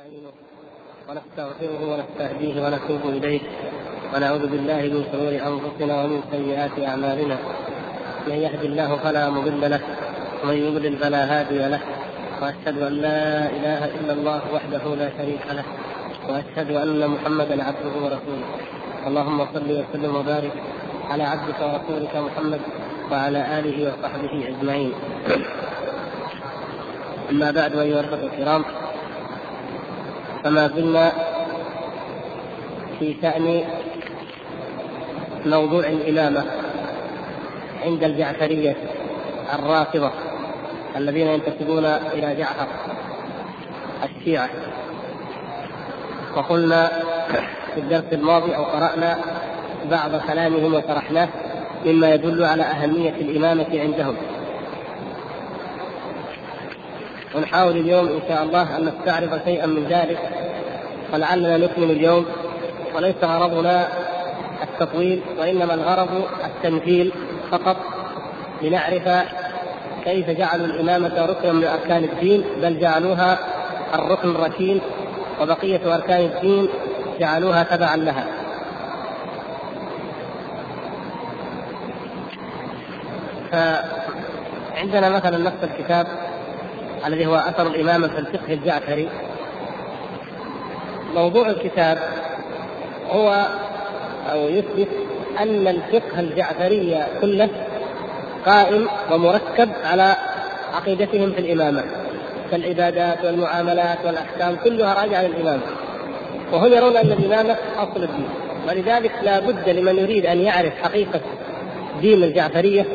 ونستعينه ونستغفره ونستهديه ونتوب إليه ونعوذ بالله من شرور أنفسنا ومن سيئات أعمالنا من يهد الله فلا مضل له ومن يضلل فلا هادي له وأشهد أن لا إله إلا الله وحده لا شريك له وأشهد أن محمدا عبده ورسوله اللهم صل وسلم وبارك على عبدك ورسولك محمد وعلى آله وصحبه أجمعين. أما بعد أيها الأخوة الكرام فما زلنا في شأن موضوع الإمامة عند الجعفرية الرافضة الذين ينتسبون إلى جعفر الشيعة. وقلنا في الدرس الماضي أو قرأنا بعض كلامهم وشرحناه مما يدل على أهمية الإمامة عندهم. ونحاول اليوم إن شاء الله أن نستعرض شيئا من ذلك ولعلنا نكمل اليوم. وليس غرضنا التطويل وإنما الغرض التمثيل فقط لنعرف كيف جعلوا الإمامة ركنا من أركان الدين بل جعلوها الركن الركين وبقية أركان الدين جعلوها تبعا لها. فعندنا مثلا نفس الكتاب. الذي هو أثر الإمامة في الفقه الجعفري. موضوع الكتاب هو أو يثبت أن الفقه الجعفري كله قائم ومركب على عقيدتهم في الإمامة كالعبادات والمعاملات والأحكام كلها راجعة للإمامة وهم يرون أن الإمامة أصل الدين ولذلك لا بد لمن يريد أن يعرف حقيقة دين الجعفرية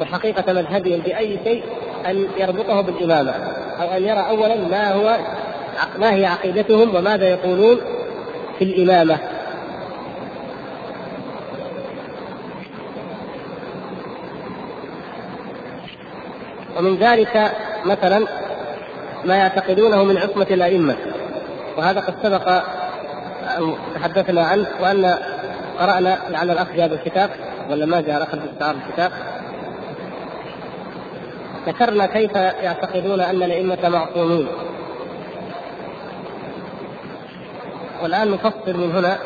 وحقيقة مذهبهم بأي شيء أن يربطه بالإمامة أو أن يرى اولا ما هو ما هي عقيدتهم وماذا يقولون في الإمامة. ومن ذلك مثلا ما يعتقدونه من عصمة الأئمة. وهذا قد سبق تحدثنا عنه وأن قرأنا لعل الأخ جاب الكتاب ولا ما جاء الأخ الكتاب. ذكرنا كيف يعتقدون أن الأئمة معصومين والآن نفصل من هنا.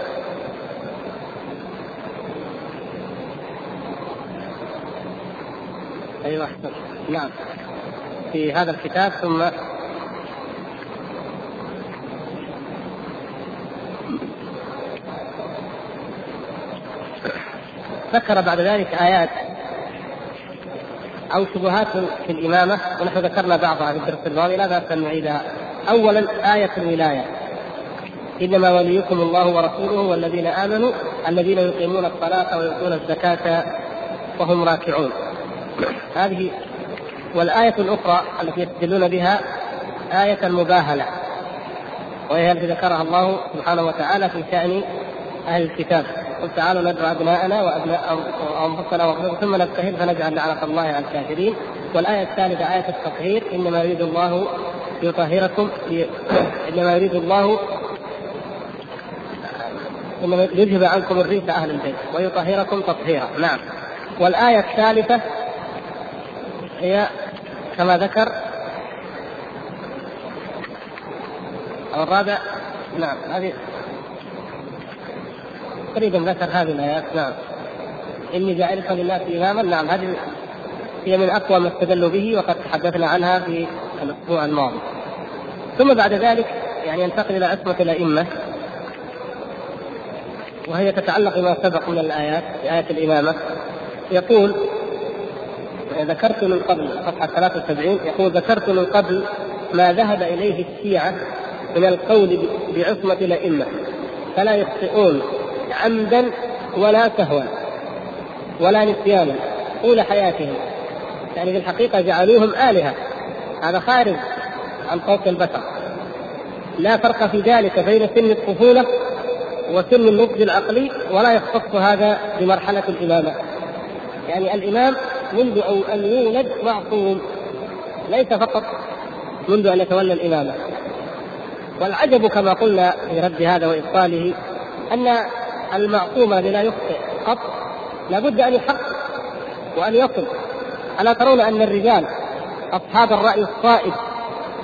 أيوه احسن نعم. في هذا الكتاب ثم ذكر بعد ذلك آيات. أو شبهات في الإمامة ونحن ذكرنا بعضها في الدرس الماضي لا بأس أن نعيدها. اولا آية الولاية إنما وليكم الله ورسوله والذين آمنوا الذين يقيمون الصلاة ويؤتون الزكاة وهم راكعون. هذه والآية الأخرى التي يستدلون بها آية المباهله وهي التي ذكرها الله سبحانه وتعالى في شأن أهل الكتاب قل تعالوا ندعو أبناءنا وأبناء أنفسنا ثم نبتهل فنجعل لعنة الله على الكافرين. والآية الثالثة آية التطهير إنما يريد الله ليطهركم إنما يريد الله إنما يذهب عنكم الريح أهل البيت ويطهركم تطهيرا. نعم. والآية الثالثة هي كما ذكر أو الرابع. نعم. هذه تقريبا ذكر هذه الايات نعم. إني جاعلك للناس اماما نعم. هذه هي من أقوى ما استدلوا به وقد تحدثنا عنها في الأسبوع الماضي. ثم بعد ذلك يعني ينتقل إلى عصمة الأئمة وهي تتعلق بما سبق من الآيات في آية الإمامة. يقول ذكرت من قبل صفحة 73 يقول ذكرت من قبل ما ذهب إليه الشيعة من القول بعصمة الأئمة فلا يخطئون. عمدا ولا سهوا ولا نسيانا طول حياتهم. يعني في الحقيقة جعلوهم آلهة. هذا خارج عن فوق البشر. لا فرق في ذلك بين سن الطفولة وسن النضج العقلي ولا يختص هذا بمرحلة الإمامة. يعني الإمام منذ أن يولد معصوم ليس فقط منذ أن يتولى الإمامة. والعجب كما قلنا في رد هذا وإبطاله أن المعصوم الذي لا يخطئ قط لابد أن يحقق وأن يصل. ألا ترون أن الرجال أصحاب الرأي الصائب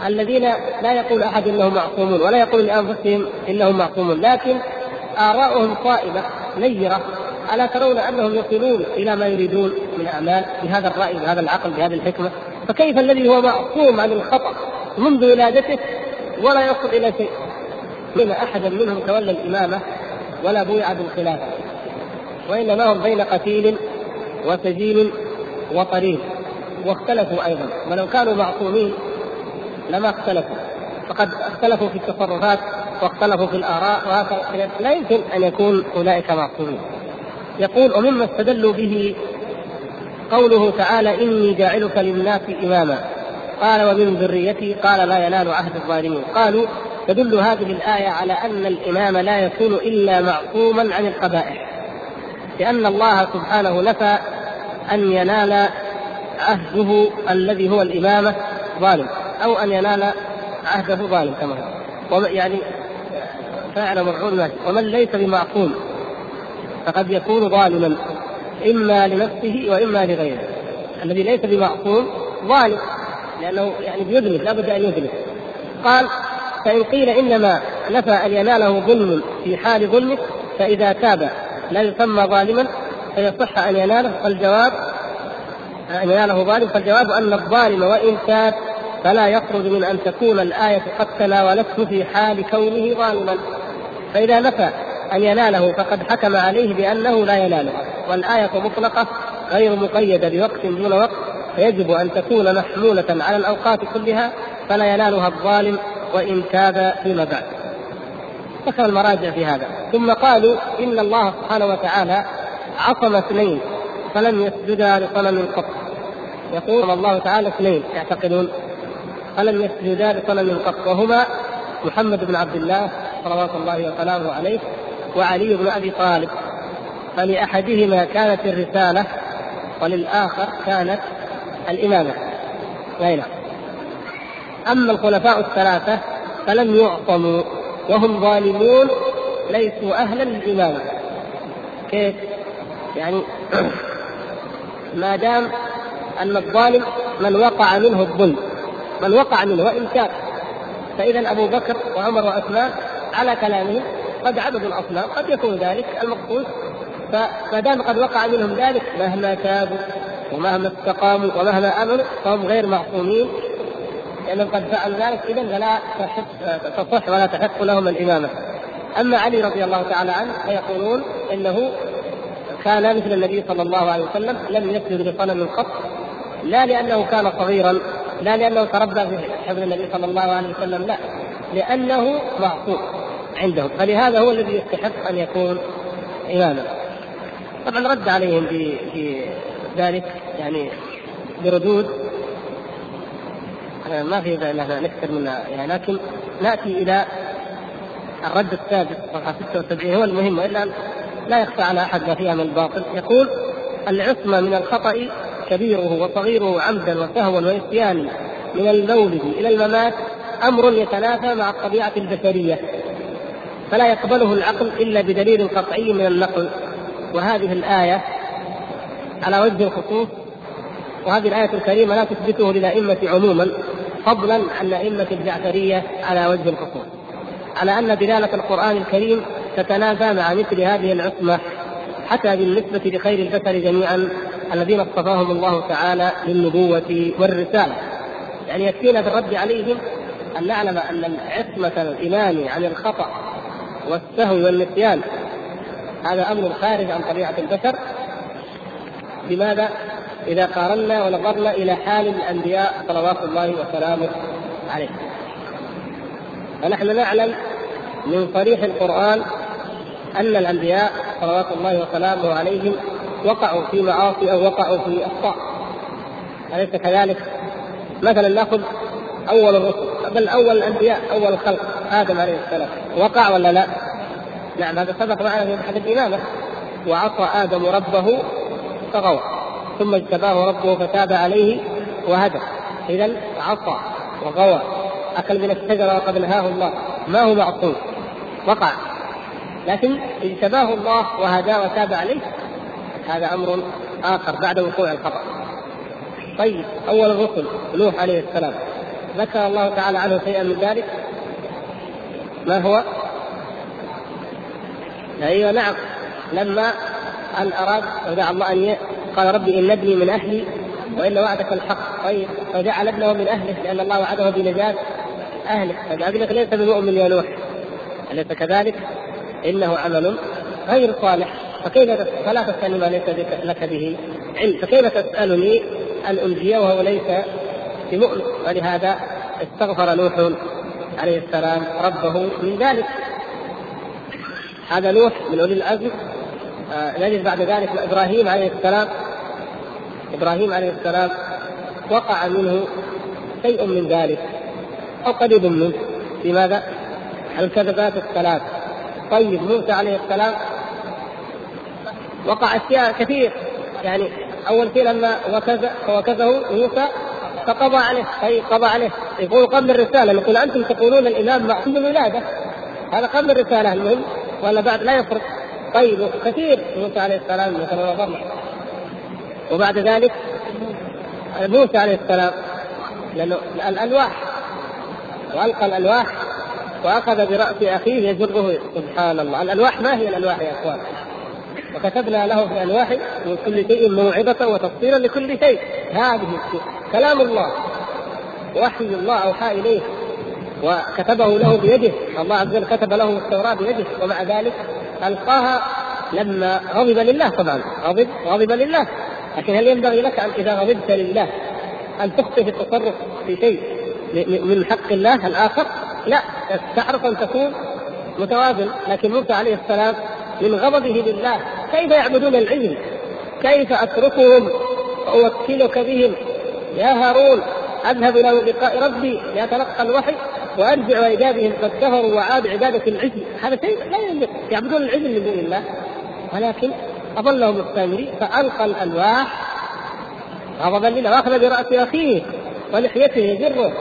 الذين لا يقول أحد إنهم معصومون ولا يقول لأنفسهم إنهم معصومون لكن آراؤهم صائبة نيرة. ألا ترون أنهم يصلون إلى ما يريدون من أعمال بهذا الرأي بهذا العقل بهذه الحكمة؟ فكيف الذي هو معصوم عن الخطأ منذ ولادته ولا يصل إلى شيء؟ من احدا منهم تولى الإمامة ولا بويع بالخلافه وإنما هم بين قتيل وسجين وطريق واختلفوا أيضا. ولو كانوا معصومين لما اختلفوا. فقد اختلفوا في التصرفات واختلفوا في الآراء. وهكذا لا يمكن أن يكون اولئك معصومين. يقول ومما استدلوا به قوله تعالى إني جاعلك للناس إماما قال ومن ذريتي قال لا ينال عهد الظالمين قالوا تدل هذه الآية على أن الإمام لا يكون إلا معصوما عن القبائح. لأن الله سبحانه نفى أن ينال عهده الذي هو الامامه ظالم أو أن ينال عهده ظالم كما هو. يعني فاعل مفعول ومن ليس بمعصوم فقد يكون ظالما إما لنفسه وإما لغيره. الذي ليس بمعصوم ظالم لأنه يعني بيذنب لابد أن يذنب قال فإن قيل إنما نفى أن يناله ظلم في حال ظلمه فإذا تاب لا يسمى ظالما فيصح أن يناله فالجواب أن يناله ظالم فالجواب أن الظالم وإن تاب فلا يخرج من أن تكون الآية قد تناولته في حال كونه ظالما. فإذا نفى أن يناله فقد حكم عليه بأنه لا يناله والآية مطلقة غير مقيدة بوقت دون وقت فيجب أن تكون محمولة على الأوقات كلها فلا ينالها الظالم وإن تاب فيما بعد. ذكر المراجع في هذا. ثم قالوا إن الله سبحانه وتعالى عصم اثنين فلم يسجدا لصنم قط. يقول الله تعالى اثنين يعتقدون. فلم يسجدا لصنم قط. وهما محمد بن عبد الله صلوات الله وسلامه عليه وعلي بن أبي طالب. فلأحدهما كانت الرسالة وللآخر كانت الإمامة. أي نعم. أما الخلفاء الثلاثة فلم يعصموا وهم ظالمون ليسوا أهلا للإمامة كيف؟ يعني ما دام أن الظالم من وقع منه الظلم من وقع منه وإن كان فإذا أبو بكر وعمر وعثمان على كلامهم قد عبدوا الأصنام قد يكون ذلك المقصود. فما دام قد وقع منهم ذلك مهما تابوا ومهما استقاموا ومهما آمنوا فهم غير معصومين. لانهم قد فعلوا ذلك اذا فلا تصح ولا تحق لهم الإمامة. أما علي رضي الله تعالى عنه فيقولون إنه كان مثل النبي صلى الله عليه وسلم لم يسجد لصنم قط لا لأنه كان صغيرا لا لأنه تربى في حفظ النبي صلى الله عليه وسلم لا لأنه معصوم عندهم فلهذا هو الذي يستحق أن يكون اماما. طبعا رد عليهم في ذلك يعني بردود ما في ان نكثر منها يعني لكن نأتي إلى الرد السادس صفحه 76 هو المهم. وإلا لا يخفى على أحد ما فيها من الباطل. يقول العصمة من الخطأ كبيره وصغيره عمدا وسهوا وعصيانا من المولد إلى الممات أمر يتنافى مع الطبيعة البشرية فلا يقبله العقل إلا بدليل قطعي من النقل. وهذه الآية على وجه الخصوص وهذه الآية الكريمة لا تثبته للأئمة عموما فضلا عن الأئمة الجعفرية على وجه الخصوص على أن دلالة القرآن الكريم تتنافى مع مثل هذه العصمة حتى بالنسبة لخير البشر جميعا الذين اصطفاهم الله تعالى للنبوة والرسالة. يعني يكفينا بالرد عليهم أن نعلم أن عصمة الإمام عن الخطأ والسهو والنسيان هذا أمر خارج عن طبيعة البشر. لماذا؟ إذا قارنا ونظرنا إلى حال الأنبياء صلوات الله وسلامه عليهم. فنحن نعلم من صريح القرآن أن الأنبياء صلوات الله وسلامه عليهم وقعوا في معاصي أو وقعوا في أخطاء. أليس كذلك؟ مثلا نأخذ أول الرسل بل أول الأنبياء أول الخلق آدم عليه السلام وقع ولا لا؟ نعم هذا سبق معنا في احد الإمامة وعصى آدم ربه فغوى ثم اجتباه ربه فتاب عليه وهدى. إذا عصى وغوى أكل من الشجره وقد نهاه الله. ما هو معصوم؟ وقع. لكن اجتباه الله وهداه وتاب عليه هذا أمر آخر بعد وقوع الخطأ. طيب أول الرسل نوح عليه السلام. ذكر الله تعالى عنه شيئا من ذلك؟ ما هو؟ أيوه نعم. لما أن أراد ودعا الله أن قال ربي إن ابني من أهلي وإن وعدك الحق. طيب فجعل ابنه من أهله لأن الله وعده بنجاة أهله. فابنك ليس بمؤمن يا نوح. أليس كذلك؟ إنه عمل غير صالح. فكيف فلا تسألني ما ليس لك به علم. فكيف تسألني أن أنجيه وهو ليس بمؤمن؟ ولهذا استغفر نوح عليه السلام ربه من ذلك. هذا نوح من أولي العزم. نجد بعد ذلك إبراهيم عليه السلام إبراهيم عليه السلام وقع منه شيء من ذلك أو قريب منه في ماذا؟ الكذبات الثلاث طيب موسى عليه السلام وقع أشياء كثير يعني أول شيء لما وكز وكزه موسى فقضى عليه أي قضى عليه يقول قبل الرساله يقول أنتم تقولون الإمام معصوم بالولاده هذا قبل الرساله المهم ولا بعد لا يفرق طيب كثير. موسى عليه السلام مثلا وضرنا وبعد ذلك موسى عليه السلام لأنه الألواح وألقى الألواح وأخذ برأس أخيه يجره سبحان الله الألواح ما هي الألواح يا إخوان؟ وكتبنا له في ألواح من كل شيء موعظة وتفصيلا لكل شيء. هذه كلام الله وحي الله أوحى إليه وكتبه له بيده. الله عز وجل كتب له التوراة بيده ومع ذلك ألقاها لما غضب لله طبعا غضب غضب لله. لكن هل ينبغي لك أن إذا غضبت لله أن تخطئ في التصرف في شيء من حق الله الآخر؟ لا تعرف أن تكون متوازن. لكن موسى عليه السلام من غضبه لله كيف يعبدون العلم؟ كيف أتركهم وأوكلك بهم؟ يا هارون أذهب إلى لقاء ربي لاتلقى الوحي. وأرجع بهم قد كفروا وعادوا عبادة العجل. هذا شيء لا يملك يعبدون العجل من دون الله. ولكن أضلهم السامري فألقى الألواح غضبا لله. وأخذ برأس أخيه ولحيته يجره.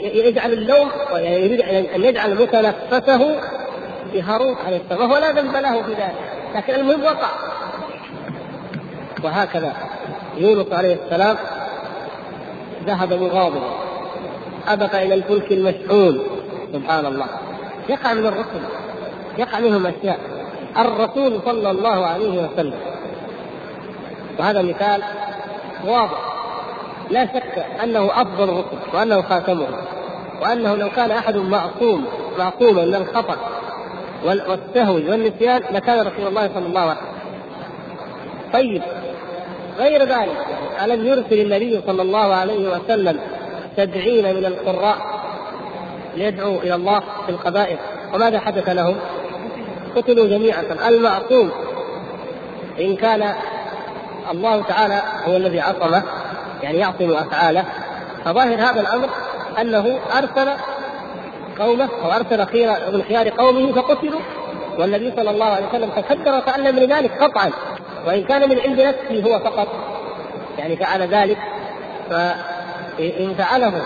يجعل اللوم ويريد أن يجعل متنفسه بهارون عليه السلام. وهو لا ذنب له في ذلك. لكن المهم وقع. وهكذا يونس عليه السلام ذهب مغاضبا أبق إلى الفلك المشحون. سبحان الله. يقع من الرسل. يقع منهم أشياء. الرسول صلى الله عليه وسلم. وهذا مثال واضح. لا شك أنه أفضل الرسل وأنه خاتمهم. وأنه لو كان أحد معصوم معصوما من الخطأ والسهو والنسيان لكان رسول الله صلى الله عليه وسلم. طيب. غير ذلك ألم يرسل النبي صلى الله عليه وسلم سبعين من القراء ليدعوا إلى الله في القبائل. وماذا حدث لهم؟ قتلوا جميعا. المعصوم إن كان الله تعالى هو الذي عصمه يعني يعصم أفعاله فظاهر هذا الأمر أنه أرسل قومه أو أرسل خير من خيار قومه فقتلوا. والنبي صلى الله عليه وسلم تكبر وتعلم لذلك قطعا. وإن كان من عند نفسه هو فقط يعني فعل ذلك فان فعله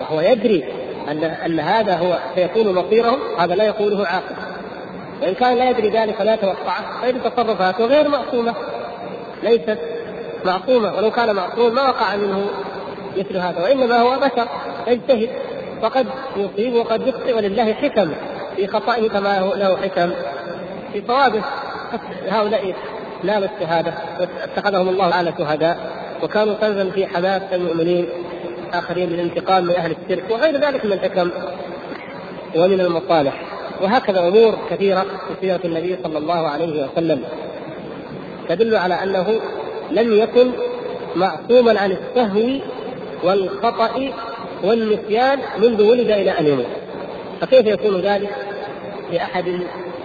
وهو يدري ان أن هذا هو سيكون مصيرهم هذا لا يقوله عاقل وإن كان لا يدري ذلك ولا يتوقعه فإن تصرفاته غير معصومة. ليست معصومة ولو كان معصوم ما وقع منه مثل هذا وإنما هو بشر. يجتهد وقد يصيب وقد يخطئ ولله حكم في خطئه كما له حكم في صوابه. هؤلاء نالوا الشهادة واتخذهم الله تعالى شهداء وكانوا كنزا في حماة المؤمنين. آخرين للانتقام من أهل الشرك وغير ذلك من الحكم ومن المصالح. وهكذا أمور كثيرة في سيرة النبي صلى الله عليه وسلم. تدل على أنه لم يكن معصوما عن السهو والخطأ والنسيان منذ ولد إلى أن يموت. فكيف يكون ذلك لأحد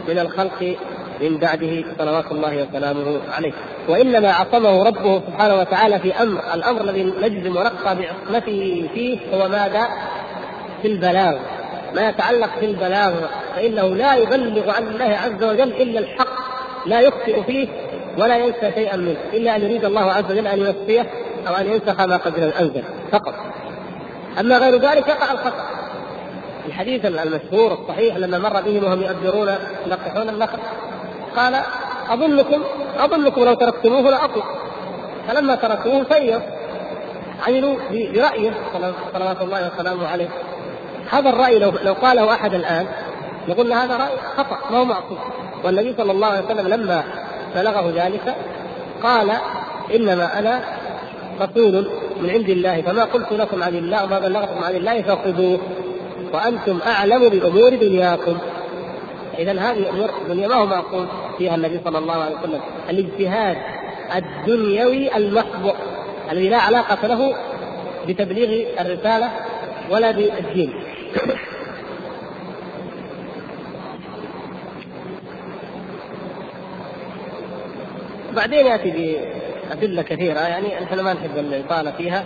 من الخلق من بعده صلوات الله وسلامه عليه. وإنما عصمه ربه سبحانه وتعالى في أمر الأمر الذي نجزم ونقطع بعصمته فيه هو ماذا؟ في البلاغ. ما يتعلق في البلاغ. فإنه لا يبلغ عن الله عز وجل إلا الحق لا يخطئ فيه ولا ينسى شيئا منه إلا أن يريد الله عز وجل أن يوفيه أو أن ينسخ ما قد انزل فقط. أما غير ذلك يقع الخطأ. الحديث المشهور الصحيح لما مر بهم وهم يؤجرون يلقحون النخل. قال اظنكم أظنكم لو تركتموه لاطلق فلما تركوه سير. عملوا برأيه صلوات الله وسلامه عليه. هذا الرأي لو لو قاله أحد الآن نقول هذا رأي خطأ ما هو معصوم والنبي صلى الله عليه وسلم لما بلغه ذلك قال إنما أنا رسول من عند الله فما قلت لكم عن الله وما بلغتكم عن الله فخذوه وأنتم أعلم بأمور دنياكم. إذا هذه الأمور الدنيا ما هو معقول. فيها النبي صلى الله عليه وسلم. الاجتهاد الدنيوي المحض الذي لا علاقة له بتبليغ الرسالة ولا بالدين. بعدين يأتي بأدلة كثيرة يعني نحن ما نحب الإطالة فيها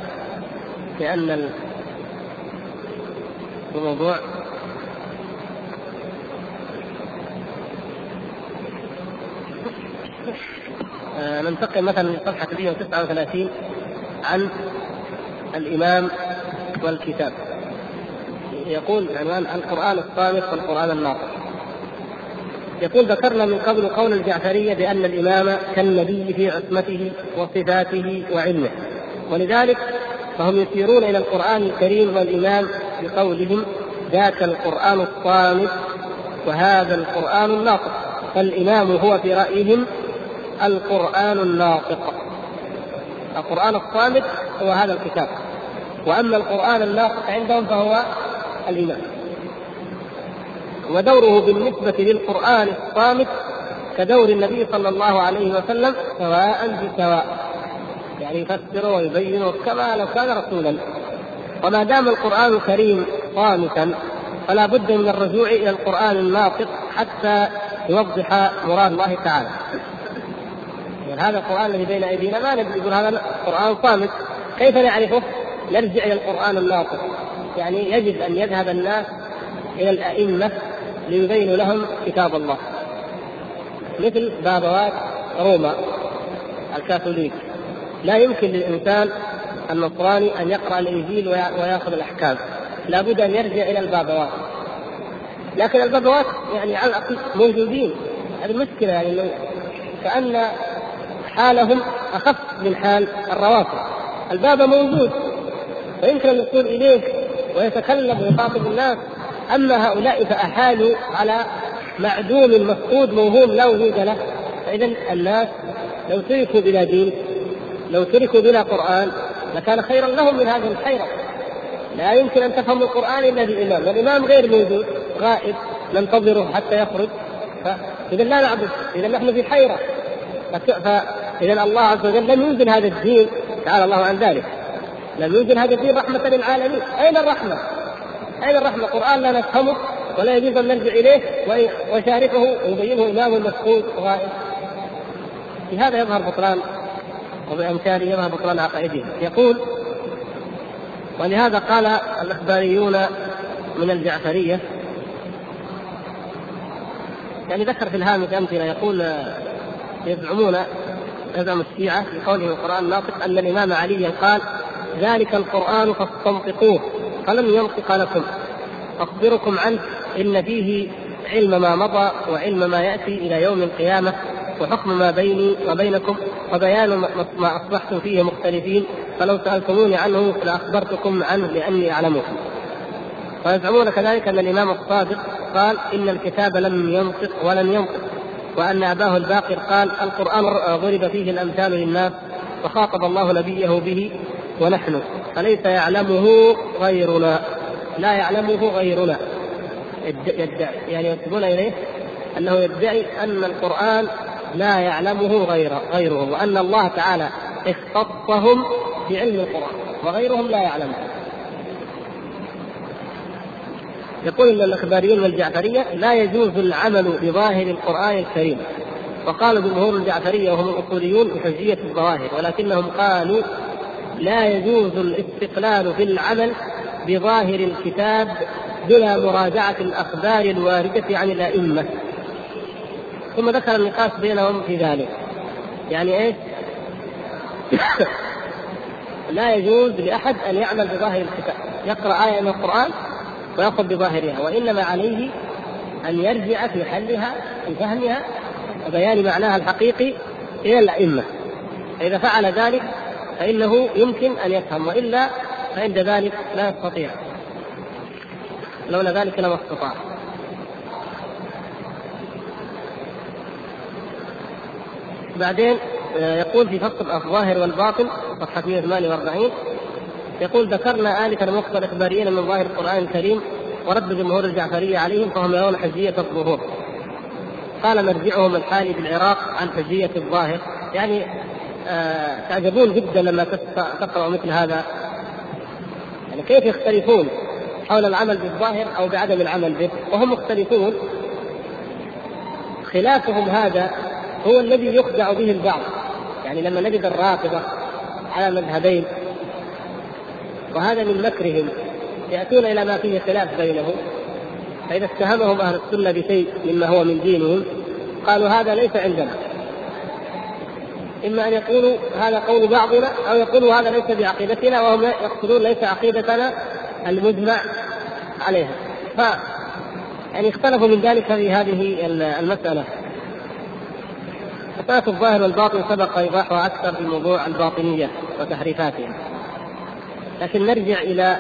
لأن الموضوع ننتقل مثلا من صفحة 139 عن الإمام والكتاب. يقول عنوان القرآن الصامت والقرآن الناطق. يقول ذكرنا من قبل قول الجعفرية بأن الإمام كالنبي في عصمته وصفاته وعلمه. ولذلك فهم يشيرون إلى القرآن الكريم والإمام بقولهم ذاك القرآن الصامت وهذا القرآن الناطق. فالإمام هو في رأيهم القرآن الناطق. القرآن الصامت هو هذا الكتاب. وأما القرآن الناطق عندهم فهو الإمام ودوره بالنسبة للقرآن الصامت كدور النبي صلى الله عليه وسلم سواء بسواء. يعني يفسر ويبين كما لو كان رسولا. وما دام القرآن الكريم صامتا فلا بد من الرجوع إلى القرآن الناطق حتى يوضح مراد الله تعالى. يعني هذا القرآن الذي بين أيدينا ما نقول هذا القرآن صامت. كيف نعرفه؟ نرجع إلى القرآن الناطق. يعني يجب أن يذهب الناس إلى الأئمة ليبين لهم كتاب الله. مثل بابوات روما الكاثوليك. لا يمكن للإنسان النصراني أن يقرأ الإنجيل ويأخذ الأحكام. لابد أن يرجع إلى البابوات. لكن البابوات يعني على الأقل موجودين. هذه مشكلة يعني كأن حالهم أخف من حال الروافض. الباب موجود ويمكن الوصول إليه ويتكلم ويخاطب الناس. أما هؤلاء فأحالوا على معدوم مفقود موهوم لا وجود له. فاذا الناس لو تركوا بلا دين لو تركوا بلا قرآن لكان خيرا لهم من هذه الحيره لا يمكن أن تفهموا القرآن إلا بالإمام. والامام غير موجود غائب ننتظره حتى يخرج. فاذا لا نعبد اذا نحن في حيره فاذا الله عز وجل لم ينزل هذا الدين تعالى الله عن ذلك لم ينزل هذا الدين رحمة للعالمين أين الرحمة؟ أين الرحمة؟ القرآن لا نفهمه ولا يجوز أن نرجع إليه وشارحه ويبينه إمام مفقود وغائب. في هذا يظهر بطلان وبأمثاله يظهر بطلان عقائدهم يقول ولهذا قال الإخباريون من الجعفرية يعني ذكر في الهامش أمثلة يقول يزعمون يزعم الشيعة بقوله القرآن الناطق أن الإمام علي قال ذلك القرآن فاستنطقوه فلم ينطق لكم. أخبركم عنه إن فيه علم ما مضى وعلم ما يأتي إلى يوم القيامة وحكم ما بيني وبينكم وبيان ما أصبحتم فيه مختلفين فلو سألتموني عنه لأخبرتكم عنه لأني أعلمه. ويزعمون كذلك أن الإمام الصادق قال إن الكتاب لم ينطق ولن ينطق. وأن أباه الباقر قال القرآن ضرب فيه الأمثال للناس وخاطب الله نبيه به ونحن. فليس يعلمه غيرنا؟ لا يعلمه غيرنا. يدعي. يعني ينسبون إليه أنه يدعي أن القرآن لا يعلمه غير غيره وأن الله تعالى اختصهم بعلم القرآن وغيرهم لا يعلمه. يقول إن الأخباريون والجعفرية لا يجوز العمل بظاهر القرآن الكريم. وقال جمهور الجعفرية وهم الأصوليون بحجيه الظواهر ولكنهم قالوا لا يجوز الاستقلال في العمل بظاهر الكتاب دون مراجعة الأخبار الواردة عن الأئمة. ثم ذكر النقاش بينهم في ذلك. يعني إيش؟ لا يجوز لأحد أن يعمل بظاهر الكتاب. يقرأ آية من القرآن ويأخذ بظاهرها وإنما عليه أن يرجع في حلها في فهمها وبيان معناها الحقيقي إلى الأئمة. فإذا فعل ذلك فإنه يمكن أن يفهم وإلا فعند ذلك لا يستطيع. لولا ذلك لما استطاع. بعدين آه، يقول في فصل الظاهر والباطن صفحة 148 يقول ذكرنا آنفا وقت الإخباريين من ظاهر القرآن الكريم ورد جمهور الجعفرية عليهم فهم يرون حجية الظهور. قال مرجعهم الحالي بالعراق عن حجية الظاهر. يعني آه تعجبون جدا لما تقرأوا مثل هذا. يعني كيف يختلفون حول العمل بالظاهر أو بعدم العمل به؟ وهم مختلفون. خلافهم هذا هو الذي يخدع به البعض. يعني لما نجد الرافضة على مذهبين وهذا من مكرهم. يأتون إلى ما فيه خلاف بينهم. فإذا اتهمهم أهل السنة بشيء مما هو من دينهم قالوا هذا ليس عندنا. إما أن يقولوا هذا قول بعضنا أو يقولوا هذا ليس بعقيدتنا وهم يقصدون ليس عقيدتنا المجمع عليها. ف يعني اختلفوا من ذلك في هذه المسألة. مسألة الظاهر والباطن سبق إيضاحها أكثر في موضوع الباطنية وتحريفاتها. لكن نرجع إلى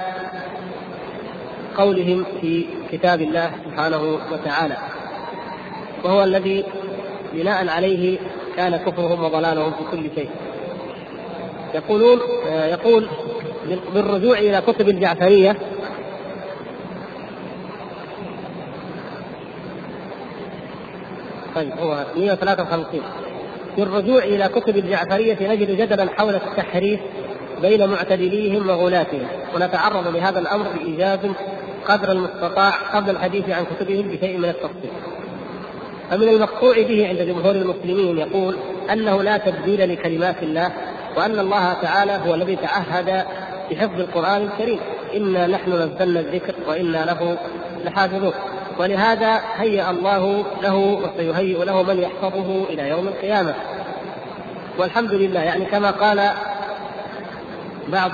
قولهم في كتاب الله سبحانه وتعالى وهو الذي بناء عليه كان كفرهم وضلالهم في كل شيء. يقولون يقول بالرجوع إلى كتب الجعفرية طيب هو 153 بالرجوع إلى كتب الجعفرية نجد جدلا حول التحريف بين معتدليهم وغلاتهم. ونتعرض لهذا الأمر بإيجاز قدر المستطاع قبل الحديث عن كتبهم بشيء من التفصيل. فمن المقطوع به عند جمهور المسلمين يقول أنه لا تبديل لكلمات الله وأن الله تعالى هو الذي تعهد بحفظ القرآن الكريم. إنا نحن نزلنا الذكر وإنا له لحافظون. ولهذا هيأ الله له وسيهيئ له من يحفظه إلى يوم القيامة. والحمد لله يعني كما قال بعض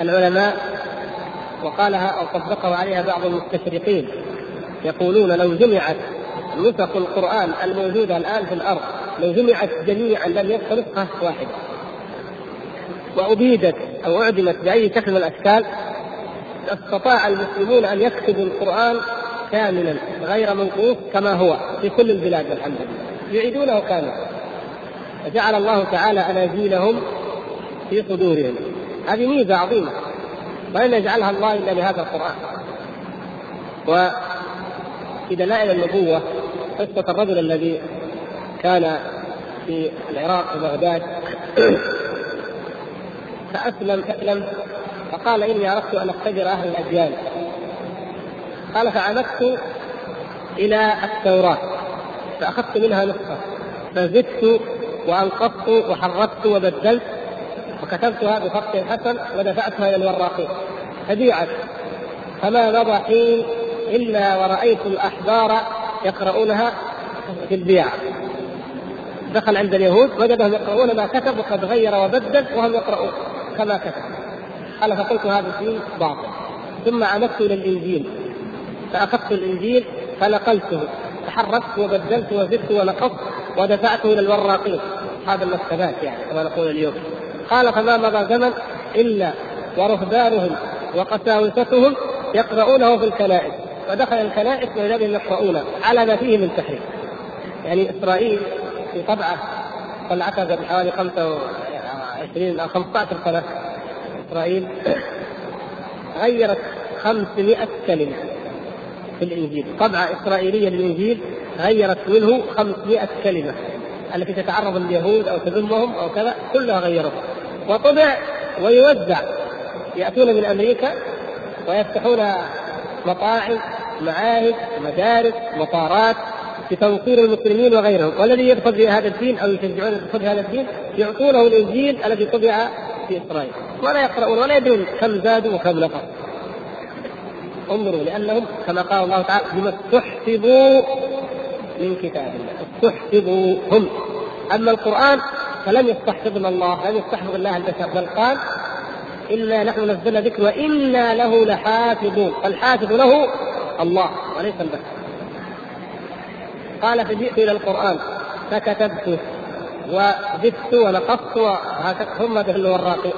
العلماء وقالها أو طبقه عليها بعض المستشرقين يقولون لو جمعت نسخ القرآن الموجودة الآن في الأرض لو جمعت جميعا لم يبق نسخة واحدة. وأبيدت أو أعدمت بأي شكل من الأشكال استطاع المسلمون أن يكتبوا القرآن كاملا غير منقوص كما هو في كل البلاد الحمد لله. يعيدونه كاملا. فجعل الله تعالى اناجيلهم في صدورهم. هذه ميزة عظيمة. ولن يجعلها الله إلا بهذا القرآن. وفي دلائل النبوة قصة الرجل الذي كان في العراق وبغداد فأسلم اسلم فقال إني أردت أن اختبر أهل الأديان. قال فعمدت إلى التوراة. فأخذت منها نسخة. فزدت وأنقصت وحرفت وبدلت وكتبتها بخط حسن ودفعتها إلى الوراقين فبيعت فما مضى حين إلا ورأيت الأحبار يقرؤونها في البيع. دخل عند اليهود وجدهم يقرؤون ما كتب وقد غير وبدل وهم يقرؤون كما كتب. قال فقلت هذا الدين باطل ثم عمدت إلى الإنجيل. فأخذت الإنجيل فنقلته. تحركت وبدلت وزدت ونقصت ودفعته إلى الوراقين. اصحاب المكتبات يعني كما نقول اليوم. قال فما مضى زمن إلا ورهبانهم وقساوستهم يقرؤونه في الكنائس. فدخل الكنائس وجدهم يقرؤون على ما فيه من تحريف. يعني إسرائيل في طبعة طلعتها قبل حوالي 25 أو 15 سنة. إسرائيل غيرت 500 كلمة في الإنجيل. طبعة إسرائيلية للإنجيل غيرت منه 500 كلمة. التي تتعرض لليهود أو تذمهم أو كذا كلها غيروا وطبع ويوزع يأتون من أمريكا ويفتحون مطاعم معاهد مدارس مطارات لتنصير المسلمين وغيرهم. والذي يدخل في هذا الدين أو يشجعون يدخل في هذا الدين يعطونه الإنجيل الذي طبع في إسرائيل. ولا يقرؤون ولا يدرون كم زادوا وكم نقصوا. انظروا لأنهم كما قال الله تعالى بما استحفظوا من كتاب الله. استحفظوا هم أما القرآن فلم يستحفظنا الله لم يستحفظ الله البشر بل قال إنا نحن نزلنا ذكر وإنا له لحافظون. فالحافظ له الله وليس البشر قال فجئت إلى القرآن فكتبته وزدت ونقصت ثم ذل والراقي.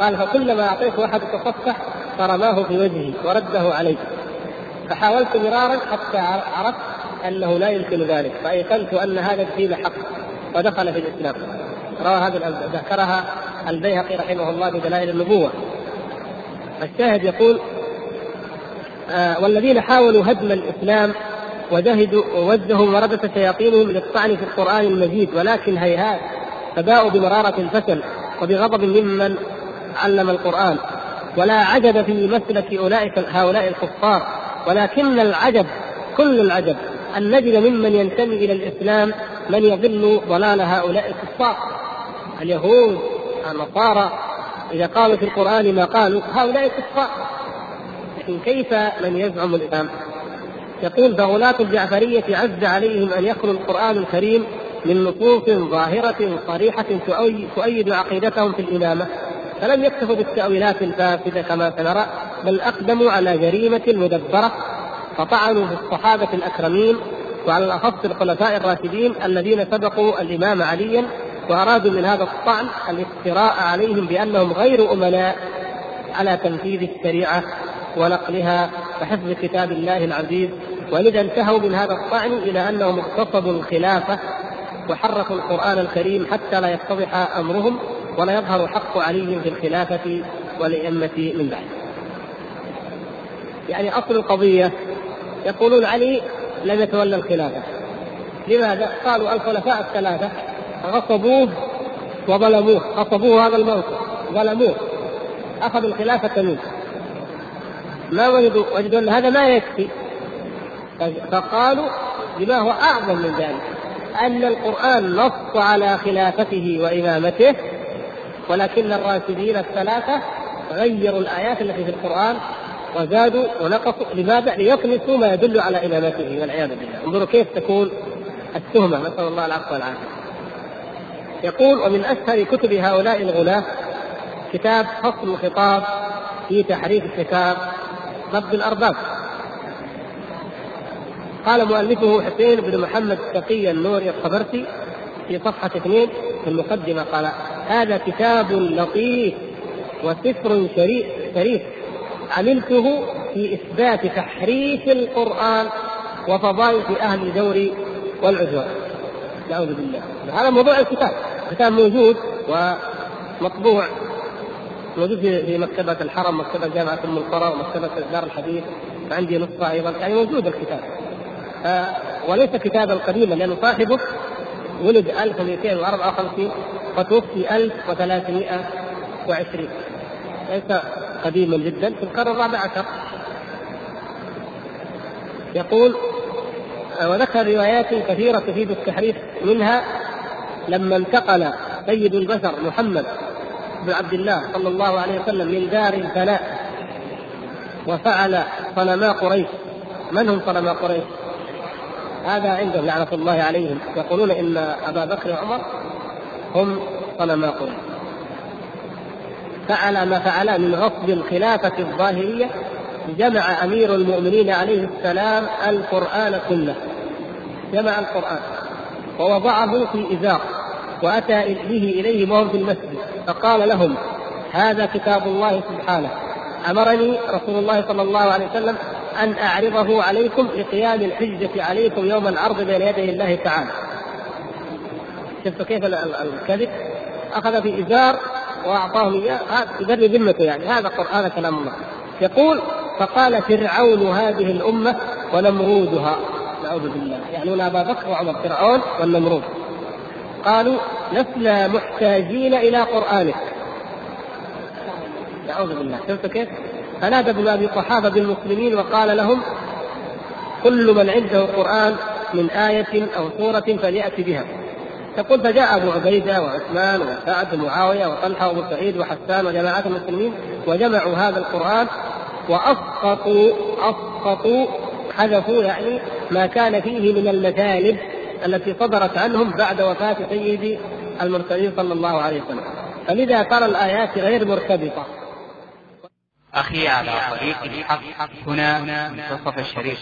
قال فكلما أعطيت واحد تصفح فرماه في وجهي ورده علي. فحاولت مرارا حتى عرفت أنه لا يمكن ذلك. فأيقنت أن هذا الدين حق. ودخل في الإسلام. روى هذا ذكرها البيهقي رحمه الله بدلائل النبوة. الشاهد يقول آه والذين حاولوا هدم الإسلام وجهدوا ووجهوا مردة شياطينهم للطعن في القرآن المجيد ولكن هيهات فباءوا بمرارة الفشل وبغضب ممن علم القرآن. ولا عجب في مسلك أولئك هؤلاء الكفار. ولكن العجب كل العجب أن نجد ممن ينتمي إلى الإسلام من يضل ضلال هؤلاء الكفار. اليهود النصارى إذا قالوا في القرآن ما قالوا هؤلاء كفار لكن كيف من يزعم الإسلام؟ يقول فغلاة الجعفرية عز عليهم أن يخلو القرآن الكريم من نصوص ظاهرة صريحة تؤيد عقيدتهم في الإمامة. فلم يكتفوا بالتأويلات الفاسدة كما سنرى بل أقدموا على جريمة مدبرة فطعنوا في الصحابة الأكرمين وعلى الأخص الخلفاء الراشدين الذين سبقوا الإمام عليا وأرادوا من هذا الطعن الافتراء عليهم بأنهم غير أمناء على تنفيذ الشريعة ونقلها وحفظ كتاب الله العزيز ولذا انتهوا من هذا الطعن إلى أنهم اغتصبوا الخلافة وحرفوا القرآن الكريم حتى لا يتضح أمرهم ولا يظهر حق علي في الخلافة والأئمة من بعد. يعني أصل القضية يقولون علي لم يتولى الخلافة. لماذا؟ قالوا الخلفاء الثلاثة غصبوه وظلموه، غصبوه هذا الموقف، ظلموه. أخذوا الخلافة منه. ما وجدوا وجدوا أن هذا ما يكفي. فقالوا بما هو أعظم من ذلك أن القرآن نص على خلافته وإمامته ولكن الراشدين الثلاثة غيروا الآيات التي في القرآن وزادوا ونقصوا. لماذا؟ ليطمسوا ما يدل على إمامته والعياذ بالله. انظروا كيف تكون التهمة. نسأل الله العفو والعافية. يقول ومن أشهر كتب هؤلاء الغلاة كتاب فصل الخطاب في تحريف الكتاب ضد الأرباب. قال مؤلفه حسين بن محمد تقي النوري الخبرتي في صفحة اثنين في المقدمة قال هذا كتاب لطيف وسفر شريف شريف. عملته في إثبات تحريف القرآن وفضائح أهل الجور والعدوان. نعوذ بالله. هذا موضوع الكتاب. الكتاب موجود ومطبوع. موجود في مكتبة الحرم مكتبة جامعة أم القرى ومكتبة دار الحديث. وعندي نسخة أيضا. يعني موجود الكتاب. آه وليس كتابا قديما لأنه صاحبه ولد 1254 وتوفي 1320 ليس قديما جدا في القرن الرابع عشر. يقول وذكر روايات كثيرة تفيد التحريف منها لما انتقل سيد البشر محمد بن عبد الله صلى الله عليه وسلم من دار الفناء وفعل صنما قريش. من هم صنما قريش؟ هذا عندهم لعنة الله عليهم. يقولون إن أبا بكر وعمر هم صنما قريش. فعل ما فعل من غصب الخلافة الظاهرية جمع أمير المؤمنين عليه السلام القرآن كله. جمع القرآن. ووضعه في إزار وأتى به إليه وهم في المسجد فقال لهم هذا كتاب الله سبحانه. أمرني رسول الله صلى الله عليه وسلم أن أعرضه عليكم لقيام الحجة عليكم يوم العرض بين يدي الله تعالى. شفتوا كيف الكذب؟ أخذ في إزار وأعطاهم إياه يبرر ذمته يعني هذا قرآن كلام الله. يقول فقال فرعون هذه الأمة ونمرودها. نعوذ بالله. يعنون أبا بكر وعمر فرعون والنمرود. قالوا لسنا محتاجين إلى قرآنك. نعوذ بالله. شفتوا كيف؟ فنادى ابن أبي قحافه بالمسلمين وقال لهم كل من عنده قران من آية أو سورة فليأتي بها. تقول فجاء أبو عبيدة وعثمان وسعد ومعاوية وطلحة وأبو سعيد وحسان وجماعات المسلمين وجمعوا هذا القرآن وأسقطوا أسقطوا حذفوا يعني ما كان فيه من المثالب التي صدرت عنهم بعد وفاة سيد المرسلين صلى الله عليه وسلم. فلذا ترى الآيات غير مرتبطة. أخي على طريق الحق هنا منتصف الشريف.